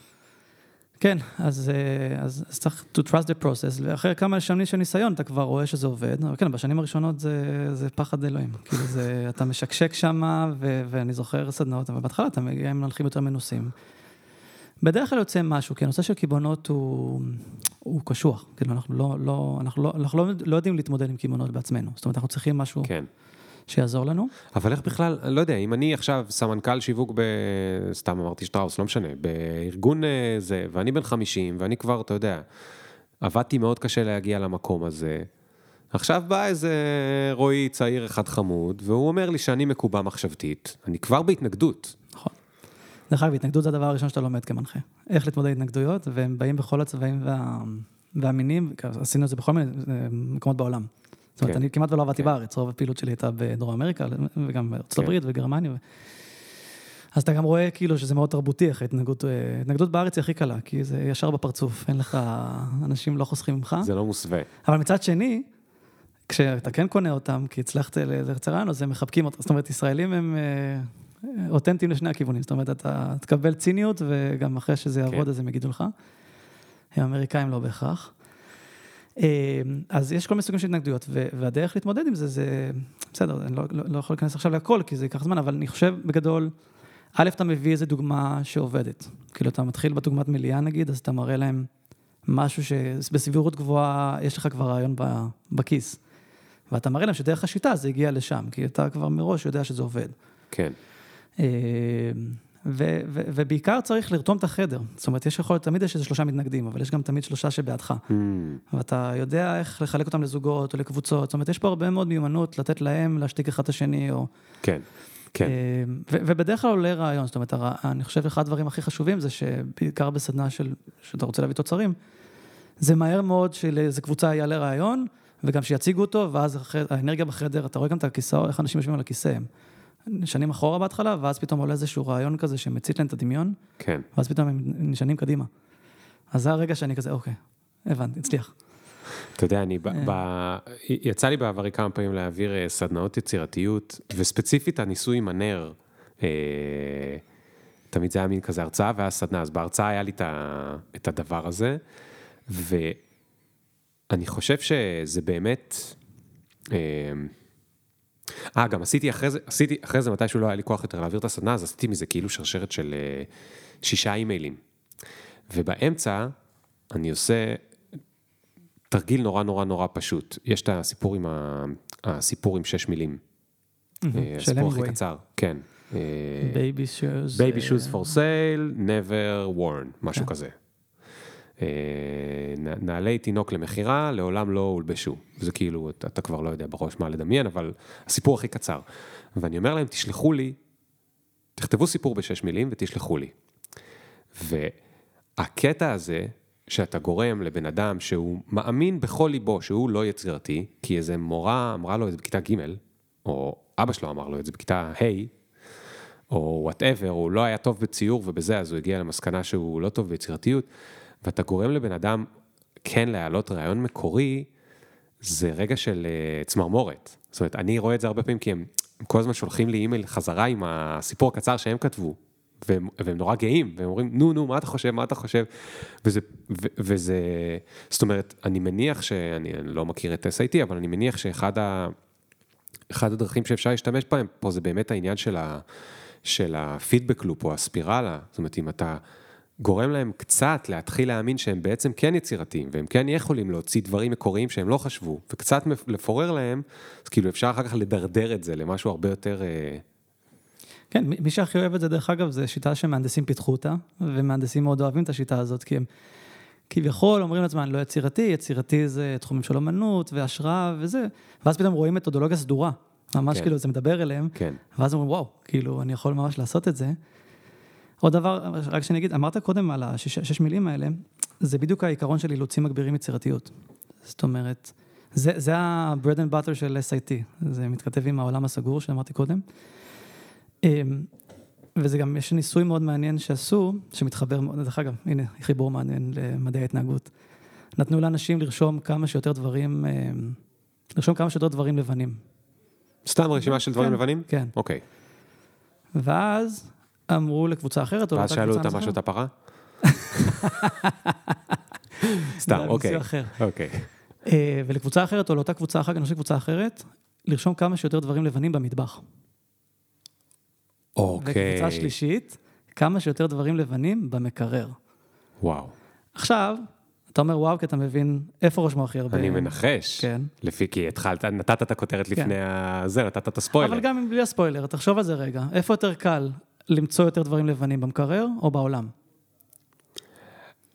כן, אז, אז, אז צריך to trust the process, ואחרי כמה שנים של ניסיון אתה כבר רואה שזה עובד, אבל כן, בשנים הראשונות זה, זה פחד אלוהים, כאילו זה, אתה משקשק שם, ואני זוכר סדנאות, אבל בהתחלה אתה מגיע עם מנחים יותר מנוסים. בדרך כלל יוצא משהו, כי הנושא של קיבעונות הוא, הוא קשוח, כאילו אנחנו לא, לא, אנחנו לא, אנחנו לא, לא יודעים להתמודד עם קיבעונות בעצמנו, זאת אומרת אנחנו צריכים משהו... כן. שיעזור לנו. אבל איך בכלל, לא יודע, אם אני עכשיו סמנכ"ל שיווק ב... סתם אמרתי שטראוס, לא משנה, בארגון אה, זה, ואני בן 50, ואני כבר, אתה יודע, עבדתי מאוד קשה להגיע למקום הזה. עכשיו בא איזה רועי צעיר אחד חמוד, והוא אומר לי שאני מקובע מחשבתית, אני כבר בהתנגדות. נכון. דרך אגב, התנגדות זה הדבר הראשון שאתה לומד כמנחה. איך להתמודד עם התנגדויות, והם באים בכל הצבעים וה... והמינים, עשינו את זה בכל מיני אה, מקומות בעולם. זאת אומרת, כן. אני כמעט ולא עבדתי כן. בארץ, רוב הפעילות שלי הייתה בדרום אמריקה, וגם בארצות כן. הברית וגרמניה. אז אתה גם רואה כאילו שזה מאוד תרבותי, איך ההתנגדות, אה, התנגדות בארץ היא הכי קלה, כי זה ישר בפרצוף, אין לך, אנשים לא חוסכים ממך. זה לא מוסווה. אבל מצד שני, כשאתה כן קונה אותם, כי הצלחת רעיון, אז הם מחבקים אותך. זאת אומרת, ישראלים הם אה, אותנטיים לשני הכיוונים. זאת אומרת, אתה תקבל ציניות, וגם אחרי שזה יעבוד, כן. אז הם יגידו לך. הם אמריקאים לא בהכרח. אה, אז יש כל מיני סוגים של התנגדויות, והדרך להתמודד עם זה, זה, בסדר, אני לא, לא, לא יכול להיכנס עכשיו להכל, כי זה ייקח זמן, אבל אני חושב בגדול, א', אתה מביא איזה דוגמה שעובדת. כאילו, אתה מתחיל בדוגמת מליאה נגיד, אז אתה מראה להם משהו שבסבירות גבוהה, יש לך כבר רעיון בכיס. ואתה מראה להם שדרך השיטה זה הגיע לשם, כי אתה כבר מראש יודע שזה עובד. כן. ו- ו- ובעיקר צריך לרתום את החדר. זאת אומרת, יש יכול להיות, תמיד יש איזה שלושה מתנגדים, אבל יש גם תמיד שלושה שבעדך. Mm. ואתה יודע איך לחלק אותם לזוגות או לקבוצות, זאת אומרת, יש פה הרבה מאוד מיומנות לתת להם להשתיק אחד את השני, או... כן, כן. אה, ו- ובדרך כלל עולה רעיון, זאת אומרת, אני חושב אחד הדברים הכי חשובים זה שבעיקר בסדנה של, שאתה רוצה להביא תוצרים, זה מהר מאוד שלאיזה קבוצה יעלה רעיון, וגם שיציגו אותו, ואז האנרגיה בחדר, אתה רואה גם את הכיסא, איך אנשים יושבים על הכיסא. נשנים אחורה בהתחלה, ואז פתאום עולה איזשהו רעיון כזה שמצית להם את הדמיון, כן. ואז פתאום הם נשנים קדימה. אז זה הרגע שאני כזה, אוקיי, הבנתי, הצליח. אתה יודע, אני, ב, ב, יצא לי בעברי כמה פעמים להעביר אה, סדנאות יצירתיות, וספציפית הניסוי עם הנר, אה, תמיד זה היה מין כזה הרצאה ואז סדנה, אז בהרצאה היה לי את, הדבר הזה, ואני חושב שזה באמת, אה, גם עשיתי אחרי זה, עשיתי אחרי זה, מתישהו לא היה לי כוח יותר להעביר את הסדנה, אז עשיתי מזה כאילו שרשרת של אה, שישה אימיילים. ובאמצע, אני עושה תרגיל נורא נורא נורא פשוט. יש את הסיפור עם, ה... הסיפור עם שש מילים. אה, הסיפור הכי קצר, כן. baby shoes. baby shoes for sale, never worn, משהו כן. כזה. אה, נעלי תינוק למכירה, לעולם לא הולבשו. זה כאילו, אתה, אתה כבר לא יודע בראש מה לדמיין, אבל הסיפור הכי קצר. ואני אומר להם, תשלחו לי, תכתבו סיפור בשש מילים ותשלחו לי. והקטע הזה, שאתה גורם לבן אדם שהוא מאמין בכל ליבו שהוא לא יצירתי, כי איזה מורה אמרה לו את זה בכיתה ג', או אבא שלו אמר לו את זה בכיתה ה', או וואטאבר, הוא לא היה טוב בציור ובזה, אז הוא הגיע למסקנה שהוא לא טוב ביצירתיות. ואתה גורם לבן אדם כן להעלות רעיון מקורי, זה רגע של uh, צמרמורת. זאת אומרת, אני רואה את זה הרבה פעמים כי הם, הם כל הזמן שולחים לי אימייל חזרה עם הסיפור הקצר שהם כתבו והם, והם נורא גאים, והם אומרים, נו, נו, מה אתה חושב, מה אתה חושב? וזה, ו, וזה, זאת אומרת, אני מניח שאני אני לא מכיר את SIT, אבל אני מניח שאחד ה, הדרכים שאפשר להשתמש בהם פה זה באמת העניין של, ה, של הפידבק לופ או הספירלה, זאת אומרת, אם אתה גורם להם קצת להתחיל להאמין שהם בעצם כן יצירתיים, והם כן יכולים להוציא דברים מקוריים שהם לא חשבו, וקצת לפורר להם, אז כאילו אפשר אחר כך לדרדר את זה למשהו הרבה יותר... אה, כן, מי שהכי אוהב את זה, דרך אגב, זו שיטה שמהנדסים פיתחו אותה, ומהנדסים מאוד אוהבים את השיטה הזאת, כי הם כביכול אומרים לעצמם, אני לא יצירתי, יצירתי זה תחומים של אמנות והשראה וזה, ואז פתאום רואים מתודולוגיה סדורה, ממש כן. כאילו זה מדבר אליהם, כן. ואז אומרים, וואו, כאילו, אני יכול ממש לעשות את זה. עוד דבר, רק שאני אגיד, אמרת קודם על השש מילים האלה, זה בדיוק העיקרון של אילוצים מגבירים יצירתיות. זאת אומרת, זה, זה ה-bread and butter של SIT, זה מתכתב עם העולם הסגור שאמרתי קודם. אמ, וזה גם, יש ניסוי מאוד מעניין שעשו, שמתחבר, דרך אגב, הנה, חיבור מעניין למדעי ההתנהגות. נתנו לאנשים לרשום כמה שיותר דברים, אמ, לרשום כמה שיותר דברים לבנים. סתם רשימה של דברים כן, לבנים? כן. אוקיי. ואז אמרו לקבוצה אחרת, או ואז לאותה שאלו קבוצה אותה משהו את מסוימת. הפרה? סתם, זה אוקיי. אחר. אוקיי. אה, ולקבוצה אחרת, או לאותה קבוצה אחרת, אני חושב קבוצה אחרת, לרשום כמה שיותר דברים לבנים במטבח. אוקיי. וקבוצה שלישית, כמה שיותר דברים לבנים במקרר. וואו. עכשיו, אתה אומר וואו, כי אתה מבין איפה רשמו הכי הרבה. אני מנחש. כן. לפי, כי התחלת, נתת את הכותרת לפני זה, נתת את הספוילר. אבל גם בלי הספוילר, תחשוב על זה רגע. איפה יותר קל למצוא יותר דברים לבנים, במקרר או בעולם?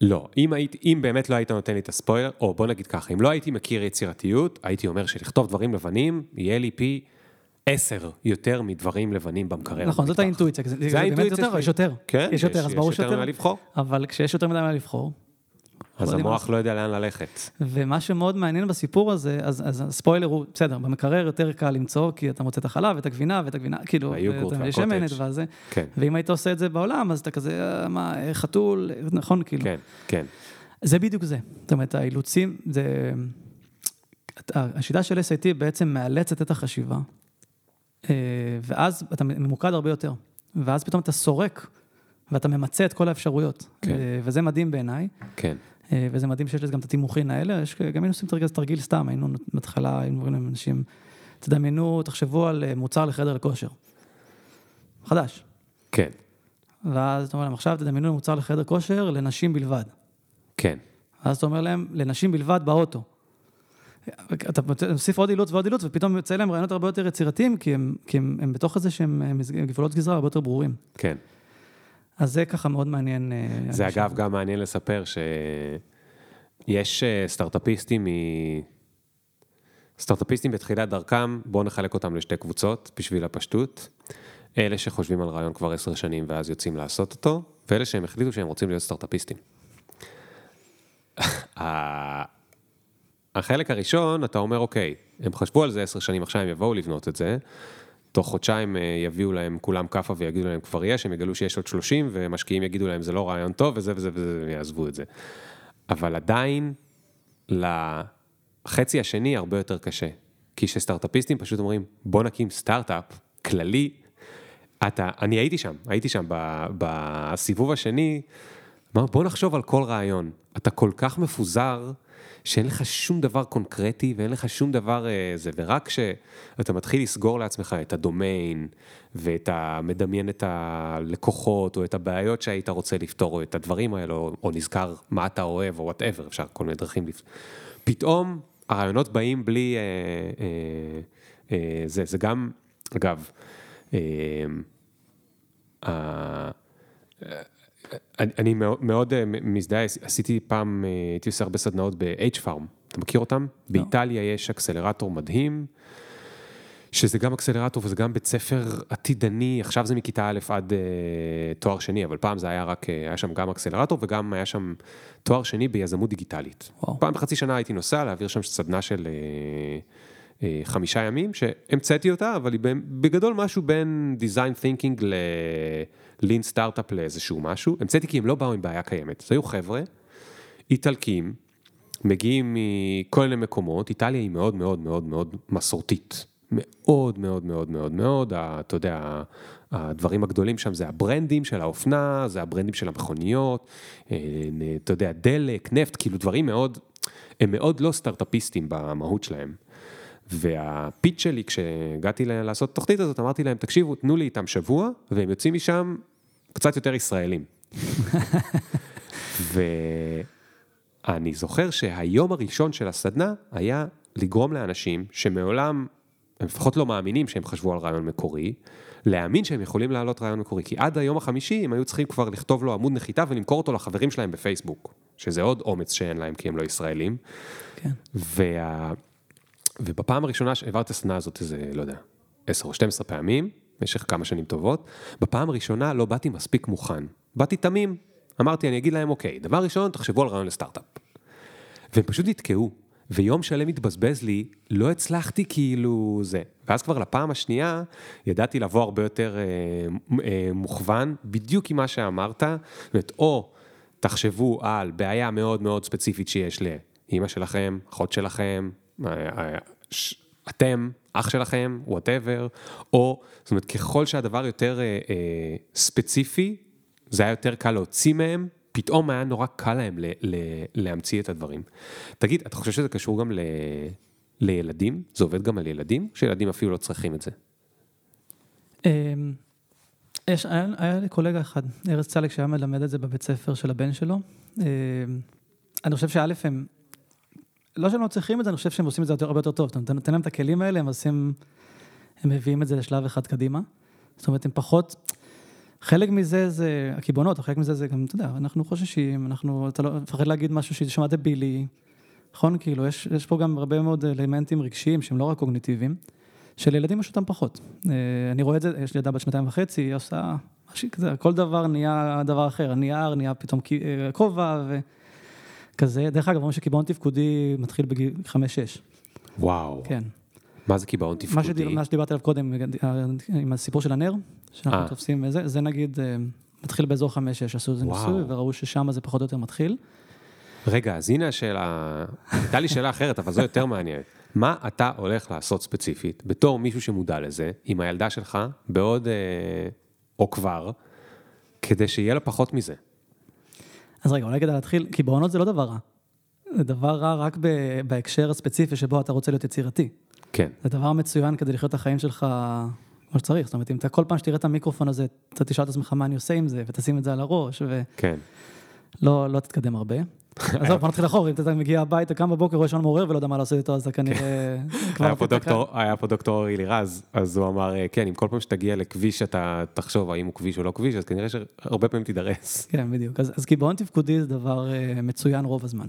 לא, אם, היית, אם באמת לא היית נותן לי את הספוילר, או בוא נגיד ככה, אם לא הייתי מכיר יצירתיות, הייתי אומר שלכתוב דברים לבנים, יהיה לי פי עשר יותר מדברים לבנים במקרר. נכון, זאת. האינטואיציה. זה, האינטואיציה יותר, שלי. יש יותר. כן, יש יותר, אז ברור יש יותר שיותר. ממה לבחור. אבל כשיש יותר מדי מה לבחור, אז המוח לא יודע לאן ללכת. ומה שמאוד מעניין בסיפור הזה, אז, אז הספוילר הוא, בסדר, במקרר יותר קל למצוא, כי אתה מוצא את החלב, את הגבינה, ואת הגבינה, כאילו, והיוגורט ואת והקוטג'. וזה, כן, ואם היית עושה את זה בעולם, אז אתה כזה, אה, מה, אה, חתול, נכון, כאילו. כן, כן. זה בדיוק זה. זאת אומרת, האילוצים, זה... השיטה של SIT בעצם מאלצת את החשיבה, אה, ואז אתה ממוקד הרבה יותר. ואז פתאום אתה סורק, ואתה ממצה את כל האפשרויות. כן. אה, וזה מדהים בעיניי. כן, אה, וזה מדהים שיש לזה גם את התימוכין האלה, יש, גם היינו עושים תרגיל, תרגיל סתם, היינו בהתחלה, היינו אומרים לאנשים, תדמיינו, תחשבו על אה, מוצר לחדר כושר. חדש. כן, ואז אתה אומר להם, עכשיו תדמיינו מוצר לחדר כושר לנשים בלבד. כן, ואז אתה אומר להם, לנשים בלבד באוטו. אתה מוסיף עוד אילוץ ועוד אילוץ, ופתאום יוצא להם רעיונות הרבה יותר יצירתיים, כי הם, כי הם, הם בתוך איזה שהם אה, גבולות גזרה הרבה יותר ברורים. כן. אז זה ככה מאוד מעניין. אה, זה אנשים. אגב גם מעניין לספר שיש אה, סטארט-אפיסטים מ... סטארט-אפיסטים בתחילת דרכם, בואו נחלק אותם לשתי קבוצות בשביל הפשטות. אלה שחושבים על רעיון כבר עשר שנים ואז יוצאים לעשות אותו, ואלה שהם החליטו שהם רוצים להיות סטארט-אפיסטים. החלק הראשון, אתה אומר, אוקיי, הם חשבו על זה עשר שנים, עכשיו הם יבואו לבנות את זה, תוך חודשיים אה, יביאו להם כולם כאפה ויגידו להם כבר יש, הם יגלו שיש עוד 30, ומשקיעים יגידו להם זה לא רעיון טוב, וזה וזה וזה, ויעזבו את זה. אבל עדיין, לחצי השני הרבה יותר קשה. כי שסטארט-אפיסטים פשוט אומרים, בוא נקים סטארט-אפ כללי. אתה, אני הייתי שם, הייתי שם ב- בסיבוב השני, אמר, בוא נחשוב על כל רעיון. אתה כל כך מפוזר, שאין לך שום דבר קונקרטי ואין לך שום דבר אה, זה, ורק כשאתה מתחיל לסגור לעצמך את הדומיין, ואת ה... מדמיין את הלקוחות, או את הבעיות שהיית רוצה לפתור, או את הדברים האלה, או, או נזכר מה אתה אוהב, או whatever, אפשר כל מיני דרכים לפ... פתאום הרעיונות באים בלי... אה, אה, אה, זה, זה גם, אגב, אה, אה, אני, מאוד, מאוד אה, מזדהה, עשיתי פעם, אה, הייתי עושה הרבה סדנאות ב-H-Farm, אתה מכיר אותם? באיטליה יש אקסלרטור מדהים, שזה גם אקסלרטור וזה גם בית ספר עתידני, עכשיו זה מכיתה א' עד אה, תואר שני, אבל פעם זה היה רק, היה שם גם אקסלרטור וגם היה שם תואר שני ביזמות דיגיטלית. וואו. פעם בחצי שנה הייתי נוסע להעביר שם סדנה של אה, אה, חמישה ימים, שהמצאתי אותה, אבל היא בגדול משהו בין design thinking ל-lean סטארט-אפ לאיזשהו משהו. המצאתי כי הם לא באו עם בעיה קיימת. זה היו חבר'ה, איטלקים, מגיעים מכל מיני מקומות, איטליה היא מאוד מאוד מאוד מאוד מסורתית. מאוד מאוד מאוד מאוד מאוד, אתה יודע, הדברים הגדולים שם זה הברנדים של האופנה, זה הברנדים של המכוניות, אה, אתה יודע, דלק, נפט, כאילו דברים מאוד, הם מאוד לא סטארט-אפיסטים במהות שלהם. והפיץ שלי כשהגעתי לעשות את התוכנית הזאת, אמרתי להם, תקשיבו, תנו לי איתם שבוע, והם יוצאים משם קצת יותר ישראלים. ואני זוכר שהיום הראשון של הסדנה היה לגרום לאנשים שמעולם, הם לפחות לא מאמינים שהם חשבו על רעיון מקורי, להאמין שהם יכולים להעלות רעיון מקורי. כי עד היום החמישי הם היו צריכים כבר לכתוב לו עמוד נחיתה ולמכור אותו לחברים שלהם בפייסבוק, שזה עוד אומץ שאין להם כי הם לא ישראלים. כן. וה... ובפעם הראשונה שהעברתי את הסדנה הזאת איזה, לא יודע, 10 או 12 פעמים, במשך כמה שנים טובות, בפעם הראשונה לא באתי מספיק מוכן. באתי תמים. אמרתי, אני אגיד להם, אוקיי, דבר ראשון, תחשבו על רעיון לסטארט-אפ. והם פשוט נתקעו. ויום שלם התבזבז לי, לא הצלחתי כאילו זה. ואז כבר לפעם השנייה, ידעתי לבוא הרבה יותר אה, אה, מוכוון, בדיוק עם מה שאמרת, זאת או תחשבו על בעיה מאוד מאוד ספציפית שיש לאימא שלכם, אחות שלכם, אתם, אח שלכם, וואטאבר, או, זאת אומרת, ככל שהדבר יותר אה, אה, ספציפי, זה היה יותר קל להוציא מהם, פתאום היה נורא קל להם ל, ל, להמציא את הדברים. תגיד, אתה חושב שזה קשור גם ל, לילדים? זה עובד גם על ילדים? שילדים אפילו לא צריכים את זה. אמ, יש, היה, היה לי קולגה אחד, ארז צלק, שהיה מלמד את זה בבית ספר של הבן שלו. אמ, אני חושב שא' הם, לא שהם לא צריכים את זה, אני חושב שהם עושים את זה הרבה יותר טוב. אתה נותן, להם את הכלים האלה, הם עושים, הם מביאים את זה לשלב אחד קדימה. זאת אומרת, הם פחות, חלק מזה זה הקיבעונות, חלק מזה זה גם, אתה יודע, אנחנו חוששים, אנחנו, אתה לא מפחד להגיד משהו ששמע דבילי, נכון? כאילו, יש, יש פה גם הרבה מאוד אלמנטים רגשיים שהם לא רק קוגניטיביים. שלילדים יש אותם פחות. אה, אני רואה את זה, יש לי ילדה בת שנתיים וחצי, היא עושה משהו כזה, כל דבר נהיה דבר אחר, הנייר נהיה פתאום אה, וכזה. דרך אגב, אומרים שקיבעון תפקודי מתחיל בגיל חמש-שש, וואו. כן. מה זה קיבעון מה, תפקודי? שדיבר, מה שדיברתי עליו קודם, אה, עם הסיפור של הנר, שאנחנו אה. תופסים, זה, זה נגיד אה, מתחיל באזור חמש-שש, עשו איזה. ניסוי וראו ששם זה פחות או יותר מתחיל. רגע, אז הנה השאלה, הייתה לי שאלה אחרת, אבל זו יותר מעניינת. מה אתה הולך לעשות ספציפית, בתור מישהו שמודע לזה, עם הילדה שלך, בעוד, אה, או כבר, כדי שיהיה לה פחות מזה? אז רגע, אולי כדאי להתחיל, קיבעונות זה לא דבר רע. זה דבר רע רק ב- בהקשר הספציפי שבו אתה רוצה להיות יצירתי. כן. זה דבר מצוין כדי לחיות את החיים שלך כמו שצריך. זאת אומרת, אם אתה כל פעם שתראה את המיקרופון הזה, אתה תשאל את עצמך מה אני עושה עם זה, ותשים את זה על הראש, כן. ולא לא תתקדם הרבה. עזוב, בוא נתחיל אחורה, אם אתה מגיע הביתה, קם בבוקר, רואה שעון מעורר ולא יודע מה לעשות איתו, אז אתה כנראה. היה פה דוקטור, אורי לירז, אז הוא אמר, אה, כן, אם כל פעם שתגיע לכביש אתה תחשוב האם הוא כביש או לא כביש, אז כנראה שהרבה פעמים תידרס. כן, בדיוק. אז, קיבעון תפקודי זה דבר אה, מצוין רוב הזמן.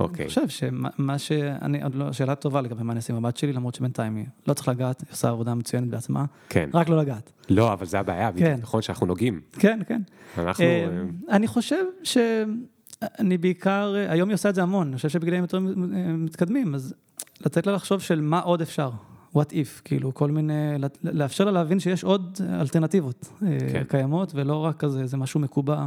אוקיי. אני חושב שמה מה שאני, עוד לא, שאלה טובה לגבי מה אני אעשה עם הבת שלי, למרות שבינתיים היא לא צריך לגעת, היא עושה עבודה מצוינת בעצמה, כן. רק לא לגעת. לא, אבל זה הבעיה, כן. נכון שאנחנו נוגעים. כן, כן. אנחנו... אה, אני חושב שאני בעיקר, היום היא עושה את זה המון, אני חושב שבגילאים יותר מתקדמים, אז לתת לה לחשוב של מה עוד אפשר, what if, כאילו כל מיני, לאפשר לה להבין שיש עוד אלטרנטיבות אה, כן. קיימות, ולא רק כזה, זה משהו מקובע.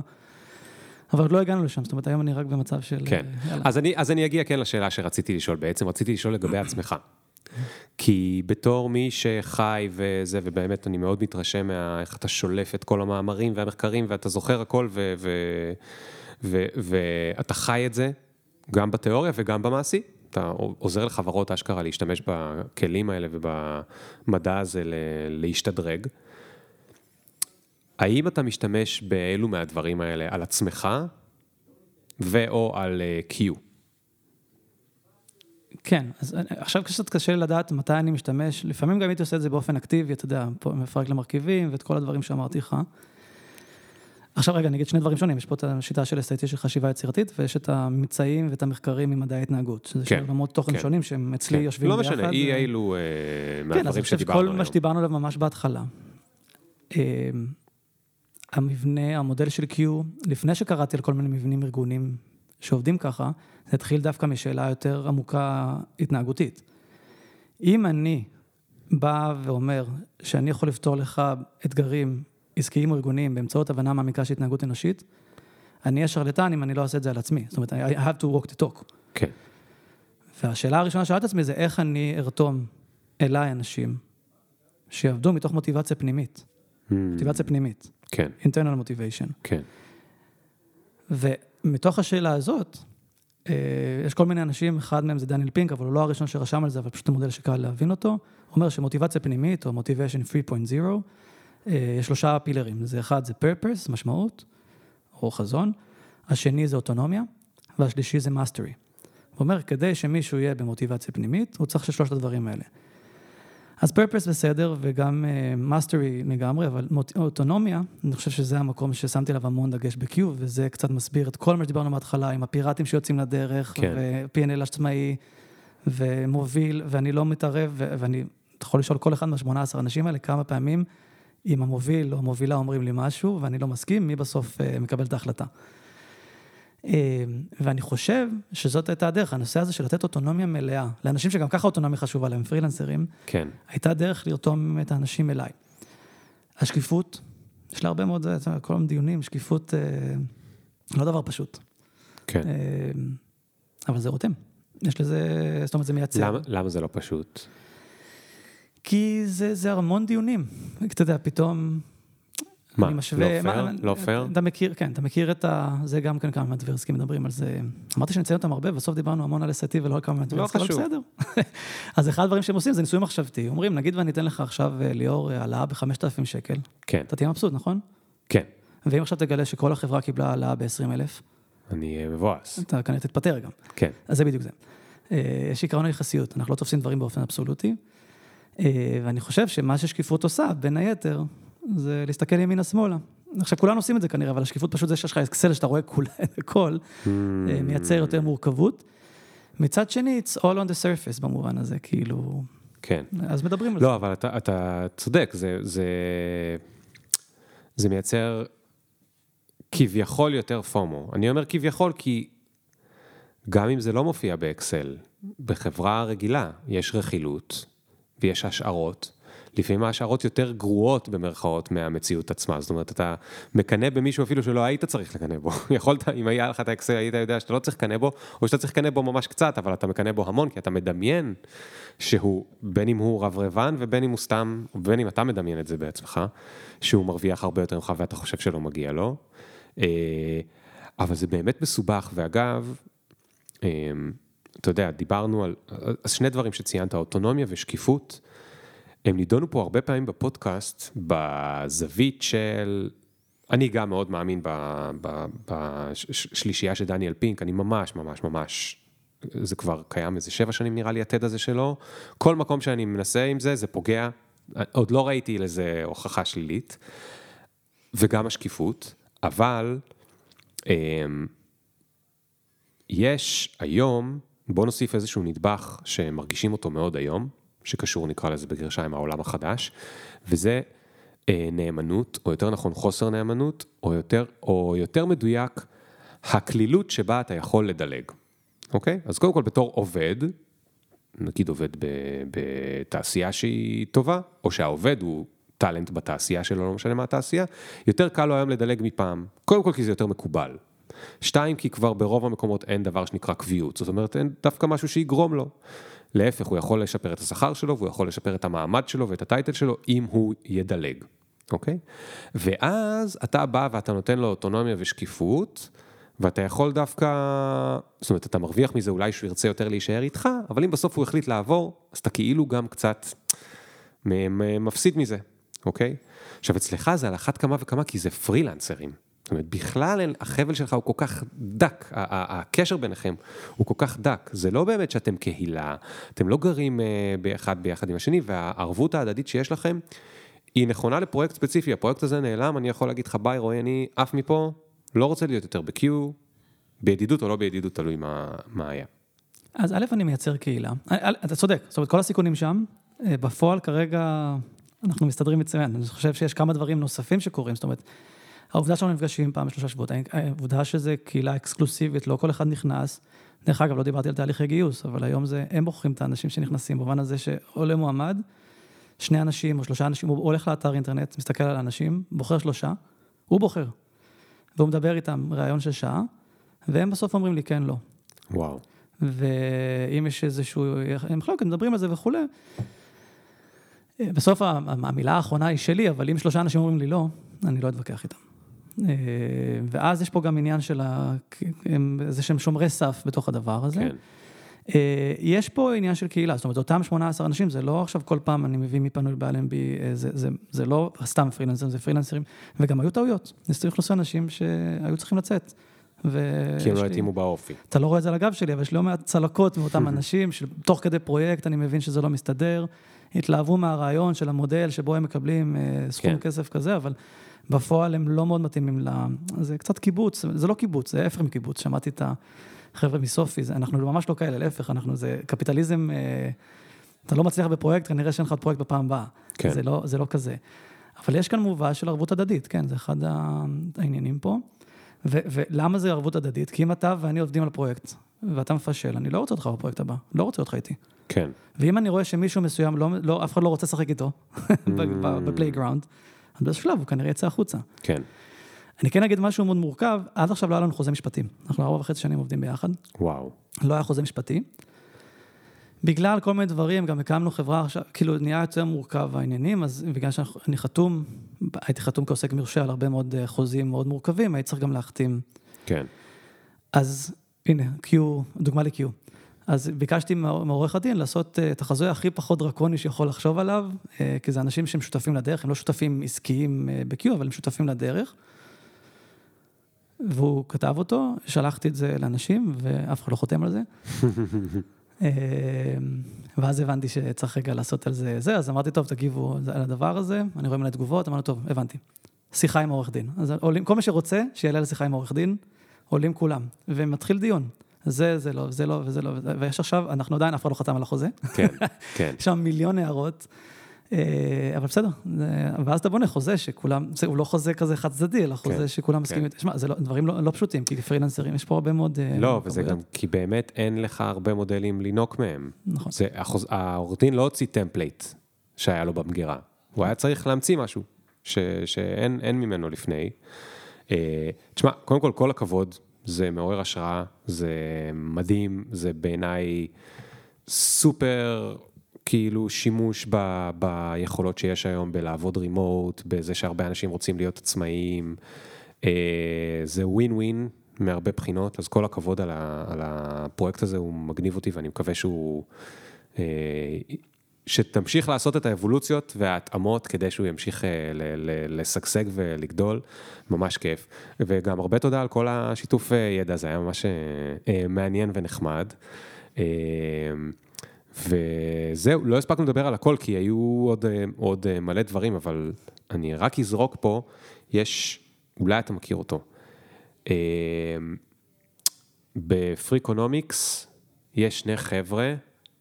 אבל עוד לא הגענו לשם, זאת אומרת, היום אני רק במצב של... כן. אה, יאללה. אז אני, אז אני אגיע כן לשאלה שרציתי לשאול בעצם, רציתי לשאול לגבי עצמך. כי בתור מי שחי וזה, ובאמת אני מאוד מתרשם מאיך אתה שולף את כל המאמרים והמחקרים, ואתה זוכר הכל, ו- ו- ואתה חי את זה, גם בתיאוריה וגם במעשי. אתה עוזר לחברות אשכרה להשתמש בכלים האלה ובמדע הזה להשתדרג. האם אתה משתמש באלו מהדברים האלה על עצמך, ו/או על אה, Q? כן, אז עכשיו קצת קשה לדעת מתי אני משתמש, לפעמים גם הייתי עושה את זה באופן אקטיבי, אתה יודע, מפרק למרכיבים ואת כל הדברים שאמרתי לך. עכשיו רגע, אני אגיד שני דברים שונים, יש פה את השיטה של SAT של חשיבה יצירתית, ויש את הממצאים ואת המחקרים ממדעי ההתנהגות, שזה שני כן, עולמות תוכן כן. שונים שהם אצלי כן. יושבים לא ביחד. משנה, אי ו- אילו אה, כן, אז אני מהדברים חושב שדיברנו שכל. מה שדיברנו עליו ממש בהתחלה. אה, המבנה, המודל של Q, לפני שקראתי על כל מיני מבנים ארגוניים שעובדים ככה, זה התחיל דווקא משאלה יותר עמוקה התנהגותית. אם אני בא ואומר שאני יכול לפתור לך אתגרים עסקיים או ארגוניים באמצעות הבנה מעמיקה של התנהגות אנושית, אני אהיה שרלטן אם אני לא אעשה את זה על עצמי. זאת אומרת, I have to walk the talk. כן, והשאלה הראשונה ששאלתי עצמי זה איך אני ארתום אליי אנשים שיעבדו מתוך מוטיבציה פנימית, Mm, מוטיבציה פנימית, כן, internal motivation. כן. ומתוך השאלה הזאת, אה, יש כל מיני אנשים, אחד מהם זה דניאל פינק, אבל הוא לא הראשון שרשם על זה, אבל פשוט המודל שקל להבין אותו. אומר שמוטיבציה פנימית, או motivation 3.0, אה, יש שלושה פילרים. זה אחד זה purpose, משמעות, או חזון, השני זה אוטונומיה, והשלישי זה mastery. הוא אומר, כדי שמישהו יהיה במוטיבציה פנימית, הוא צריך ששלושת הדברים האלה. אז purpose בסדר, וגם uh, mastery לגמרי, אבל אוטונומיה, אני חושב שזה המקום ששמתי עליו המון דגש ב-Q, וזה קצת מסביר את כל מה שדיברנו מההתחלה, עם הפיראטים שיוצאים לדרך, כן. ו-P&L עצמאי, ומוביל, ואני לא מתערב, ואני, אתה יכול לשאול כל אחד מה-18 האנשים האלה, כמה פעמים, אם המוביל או המובילה אומרים לי משהו, ואני לא מסכים, מי בסוף uh, מקבל את ההחלטה. אה, ואני חושב שזאת הייתה הדרך, הנושא הזה של לתת אוטונומיה מלאה, לאנשים שגם ככה אוטונומיה חשובה להם, פרילנסרים, כן, הייתה דרך לרתום את האנשים אליי. השקיפות, יש לה הרבה מאוד, כל מיני דיונים, שקיפות, אה, לא דבר פשוט, כן. אה, אבל זה רותם. יש לזה, זאת אומרת, זה מייצר. למה, למה זה לא פשוט? כי זה, זה המון דיונים. אתה יודע, פתאום... מה, משווה... לא פייר? לא פייר? אתה מכיר, כן, אתה מכיר את ה... זה גם כן כמה מהדברסקים מדברים על זה. אמרתי שנציין אותם הרבה, בסוף דיברנו המון על SAT ולא על כמה מהדברסקים, אבל חשוב. בסדר. אז אחד הדברים שהם עושים זה ניסוי מחשבתי. אומרים, נגיד ואני אתן לך עכשיו, אה, ליאור, אה, העלאה ב-5,000 שקל. כן, אתה תהיה מבסוט, נכון? כן. ואם עכשיו תגלה שכל החברה קיבלה העלאה ב-20,000, אני אה, מבואס. אתה כנראה תתפטר גם. כן, אז זה בדיוק זה. אה, יש עקרון היחסיות, אנחנו לא תופסים דברים באופן אבסולוטי, ואני חושב שמה ששקיפות עושה, בין היתר, זה להסתכל ימינה-שמאלה. עכשיו, כולנו עושים את זה כנראה, אבל השקיפות פשוט זה שיש לך אקסל שאתה רואה כולה, הכל, Mm. אה, מייצר יותר מורכבות. מצד שני, it's all on the surface במובן הזה, כאילו, כן. אז מדברים על זה. לא, אבל אתה, אתה צודק, זה, זה, זה מייצר כביכול יותר פומו. אני אומר כביכול כי גם אם זה לא מופיע באקסל, בחברה רגילה יש רכילות ויש השערות. לפעמים ההשערות יותר גרועות במרכאות מהמציאות עצמה, זאת אומרת, אתה מקנא במישהו אפילו שלא היית צריך לקנא בו. יכולת, אם היה לך את האקסל, היית יודע שאתה לא צריך לקנא בו, או שאתה צריך לקנא בו ממש קצת, אבל אתה מקנא בו המון, כי אתה מדמיין שהוא, בין אם הוא רברבן ובין אם הוא סתם, ובין אם אתה מדמיין את זה בעצמך, שהוא מרוויח הרבה יותר ממך ואתה חושב שלא מגיע לו. אה, אבל זה באמת מסובך, ואגב, אה, אתה יודע, דיברנו על, אז שני דברים שציינת, אוטונומיה ושקיפות, הם נידונו פה הרבה פעמים בפודקאסט, בזווית של, אני גם מאוד מאמין בשלישייה של דניאל פינק, אני ממש ממש ממש, זה כבר קיים איזה שבע שנים נראה לי, התד הזה שלו, כל מקום שאני מנסה עם זה, זה פוגע, עוד לא ראיתי לזה הוכחה שלילית, וגם השקיפות, אבל אמ, יש היום, בוא נוסיף איזשהו נדבך שמרגישים אותו מאוד היום, שקשור נקרא לזה בגרשיים העולם החדש, וזה אה, נאמנות, או יותר נכון חוסר נאמנות, או יותר, או יותר מדויק, הקלילות שבה אתה יכול לדלג, אוקיי? אז קודם כל בתור עובד, נגיד עובד בתעשייה שהיא טובה, או שהעובד הוא טאלנט בתעשייה שלו, לא משנה מה התעשייה, יותר קל לו היום לדלג מפעם. קודם כל כי זה יותר מקובל. שתיים, כי כבר ברוב המקומות אין דבר שנקרא קביעות, זאת אומרת אין דווקא משהו שיגרום לו. להפך, הוא יכול לשפר את השכר שלו, והוא יכול לשפר את המעמד שלו ואת הטייטל שלו, אם הוא ידלג, אוקיי? ואז אתה בא ואתה נותן לו אוטונומיה ושקיפות, ואתה יכול דווקא, זאת אומרת, אתה מרוויח מזה אולי שהוא ירצה יותר להישאר איתך, אבל אם בסוף הוא החליט לעבור, אז אתה כאילו גם קצת מפסיד מזה, אוקיי? עכשיו, אצלך זה על אחת כמה וכמה, כי זה פרילנסרים. זאת אומרת, בכלל אין, החבל שלך הוא כל כך דק, הקשר ביניכם הוא כל כך דק. זה לא באמת שאתם קהילה, אתם לא גרים אה, ביחד ביחד עם השני, והערבות ההדדית שיש לכם, היא נכונה לפרויקט ספציפי. הפרויקט הזה נעלם, אני יכול להגיד לך, ביי, רועי, אני עף מפה, לא רוצה להיות יותר ב-Q, בידידות או לא בידידות, תלוי מה, מה היה. אז א', אני מייצר קהילה. אה, אתה צודק, זאת אומרת, כל הסיכונים שם, אה, בפועל כרגע אנחנו מסתדרים מצוין. אני חושב שיש כמה דברים נוספים שקורים, זאת אומרת, העובדה שאנחנו נפגשים פעם בשלושה שבועות, העובדה שזה קהילה אקסקלוסיבית, לא כל אחד נכנס. דרך אגב, לא דיברתי על תהליכי גיוס, אבל היום זה, הם בוחרים את האנשים שנכנסים, במובן הזה שעולה מועמד, שני אנשים או שלושה אנשים, הוא הולך לאתר אינטרנט, מסתכל על האנשים, בוחר שלושה, הוא בוחר. והוא מדבר איתם ראיון של שעה, והם בסוף אומרים לי כן, לא. וואו. ואם יש איזשהו, הם מחלוקת, מדברים על זה וכולי. בסוף המילה האחרונה היא שלי, אבל אם שלושה אנשים אומרים לי לא, אני לא אתווכח איתם. אה, ואז יש פה גם עניין של ה... זה שהם שומרי סף בתוך הדבר הזה. כן. אה, יש פה עניין של קהילה, זאת אומרת, אותם 18 אנשים, זה לא עכשיו כל פעם אני מביא מי פנוי באלנבי, אה, זה, זה, זה לא סתם פרילנסרים, זה פרילנסרים, וגם היו טעויות. צריך לעשות אנשים שהיו צריכים לצאת. ו- כי הם לא התאימו באופי. אתה לא רואה את זה על הגב שלי, אבל יש לי לא מעט צלקות מאותם אנשים, שתוך כדי פרויקט אני מבין שזה לא מסתדר, התלהבו מהרעיון של המודל שבו הם מקבלים סכום כן. כסף כזה, אבל בפועל הם לא מאוד מתאימים ל... זה קצת קיבוץ, זה לא קיבוץ, זה ההפך מקיבוץ, שמעתי את החבר'ה מסופי, זה- אנחנו ממש לא כאלה, להפך, אנחנו, זה קפיטליזם, אה, אתה לא מצליח בפרויקט, כנראה שאין לך פרויקט בפעם הבאה. כן. זה לא, זה לא כזה. אבל יש כאן מובא של ערבות הדדית, כן, זה אחד העניינים פה. ו- ולמה זה ערבות הדדית? כי אם אתה ואני עובדים על פרויקט, ואתה מפשל, אני לא רוצה אותך בפרויקט הבא, לא רוצה אותך איתי. כן. ואם אני רואה שמישהו מסוים, לא, לא, אף אחד לא רוצה לשחק איתו ב playground, אז באיזשהו שלב הוא כנראה יצא החוצה. כן. אני כן אגיד משהו מאוד מורכב, עד עכשיו לא היה לנו חוזה משפטי. אנחנו ארבע וחצי שנים עובדים ביחד, וואו. לא היה חוזה משפטי. בגלל כל מיני דברים, גם הקמנו חברה עכשיו, כאילו נהיה יותר מורכב העניינים, אז בגלל שאני חתום, הייתי חתום כעוסק מורשה על הרבה מאוד אה, חוזים מאוד מורכבים, הייתי צריך גם להחתים. כן. אז הנה, Q, דוגמה ל-Q. אז ביקשתי מעורך הדין לעשות אה, את החזוי הכי פחות דרקוני שיכול לחשוב עליו, אה, כי זה אנשים שהם שותפים לדרך, הם לא שותפים עסקיים אה, ב-Q, אבל הם שותפים לדרך. והוא כתב אותו, שלחתי את זה לאנשים, ואף אחד לא חותם על זה. אה, ואז הבנתי שצריך רגע לעשות על זה זה, אז אמרתי, טוב, תגיבו על הדבר הזה, אני רואה מלא תגובות, אמרנו, טוב, הבנתי. שיחה עם עורך דין. אז עולים, כל מי שרוצה, שיעלה לשיחה עם עורך דין, עולים כולם, ומתחיל דיון. זה, זה לא, זה לא, וזה לא, ויש עכשיו, אנחנו עדיין, אף אחד לא חתם על החוזה, כן. כן. יש שם מיליון הערות, אה, אבל בסדר, ואז אתה בונה חוזה שכולם, זה, הוא לא חוזה כזה חד צדדי, אלא חוזה כן, שכולם מסכימים, כן. שמע, זה לא, דברים לא, לא פשוטים, כי פרילנסרים, יש פה הרבה מאוד... אה, לא, וזה. גם כי באמת אין לך הרבה מודלים לינוק מהם. נכון. העורך דין לא הוציא template שהיה לו במגירה. הוא היה צריך להמציא משהו ש, שאין אין ממנו לפני. אה, תשמע, קודם כל, כל הכבוד, זה מעורר השראה, זה מדהים, זה בעיניי סופר כאילו שימוש ב, ביכולות שיש היום בלעבוד רימוט, בזה שהרבה אנשים רוצים להיות עצמאיים. אה, זה ווין ווין מהרבה בחינות, אז כל הכבוד על, ה, על הפרויקט הזה, הוא מגניב אותי ואני מקווה שהוא... אה, שתמשיך לעשות את האבולוציות וההתאמות כדי שהוא ימשיך אה, לשגשג ולגדול, ממש כיף. וגם הרבה תודה על כל השיתוף אה, ידע, זה היה ממש אה, מעניין ונחמד. וזהו, לא הספקנו לדבר על הכל, כי היו עוד, עוד מלא דברים, אבל אני רק אזרוק פה, יש, אולי אתה מכיר אותו. בפריקונומיקס יש שני חבר'ה,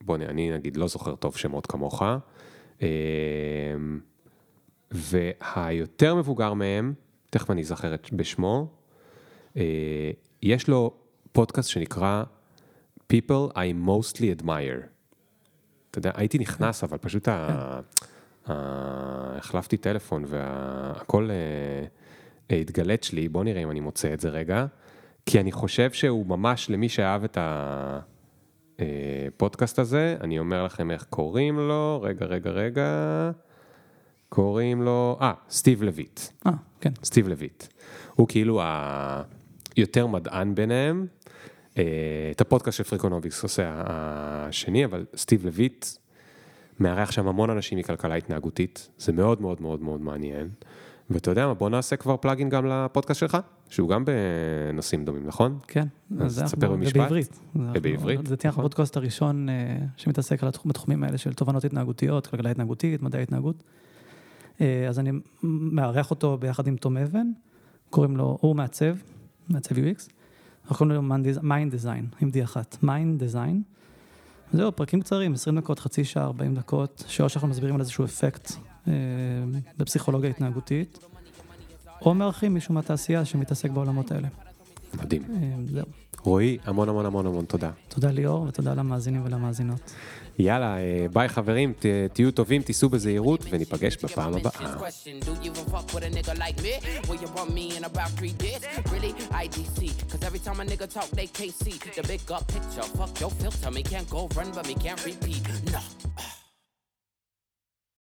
בוא נ- אני נגיד לא זוכר טוב שמות כמוך, אה, והיותר מבוגר מהם, תכף אני אזכר בשמו, אה, יש לו פודקאסט שנקרא People I Mostly Admire. אתה יודע, הייתי נכנס, אבל פשוט ה... ה... החלפתי טלפון והכל אה, התגלץ' לי, בוא נראה אם אני מוצא את זה רגע, כי אני חושב שהוא ממש למי שאהב את הפודקאסט הזה, אני אומר לכם איך קוראים לו, רגע, רגע, רגע, קוראים לו, אה, סטיב לויט. אה, כן. סטיב לויט. הוא כאילו היותר מדען ביניהם. אה, את הפודקאסט של Freakonomics עושה השני, אבל סטיב לויט מארח שם המון אנשים מכלכלה התנהגותית, זה מאוד מאוד מאוד מאוד מעניין. ואתה יודע מה, בוא נעשה כבר plug-in גם לפודקאסט שלך, שהוא גם בנושאים דומים, נכון? כן, אז תספר במשפט. ובעברית. זה ובעברית, זה תהיה. הפודקאסט הראשון אה, שמתעסק בתחומים האלה של תובנות התנהגותיות, כלכלה התנהגותית, מדעי התנהגות. אה, אז אני מארח אותו ביחד עם תום אבן, קוראים לו, הוא מעצב, מעצב UX, אנחנו קוראים לו Mindesign, עם D אחת, Mindesign. זהו, פרקים קצרים, 20 דקות, חצי שעה, 40 דקות, שאו שאנחנו מסבירים על איזשהו אפקט בפסיכולוגיה התנהגותית, או מארחים מישהו מהתעשייה שמתעסק בעולמות האלה. מדהים. אה, זהו. רועי, המון המון המון המון תודה. תודה ליאור ותודה למאזינים ולמאזינות. יאללה, אה, ביי חברים, ת- תהיו טובים, תיסעו בזהירות, וניפגש בפעם הבאה. Fuck your filter, me can't go run, but me can't repeat.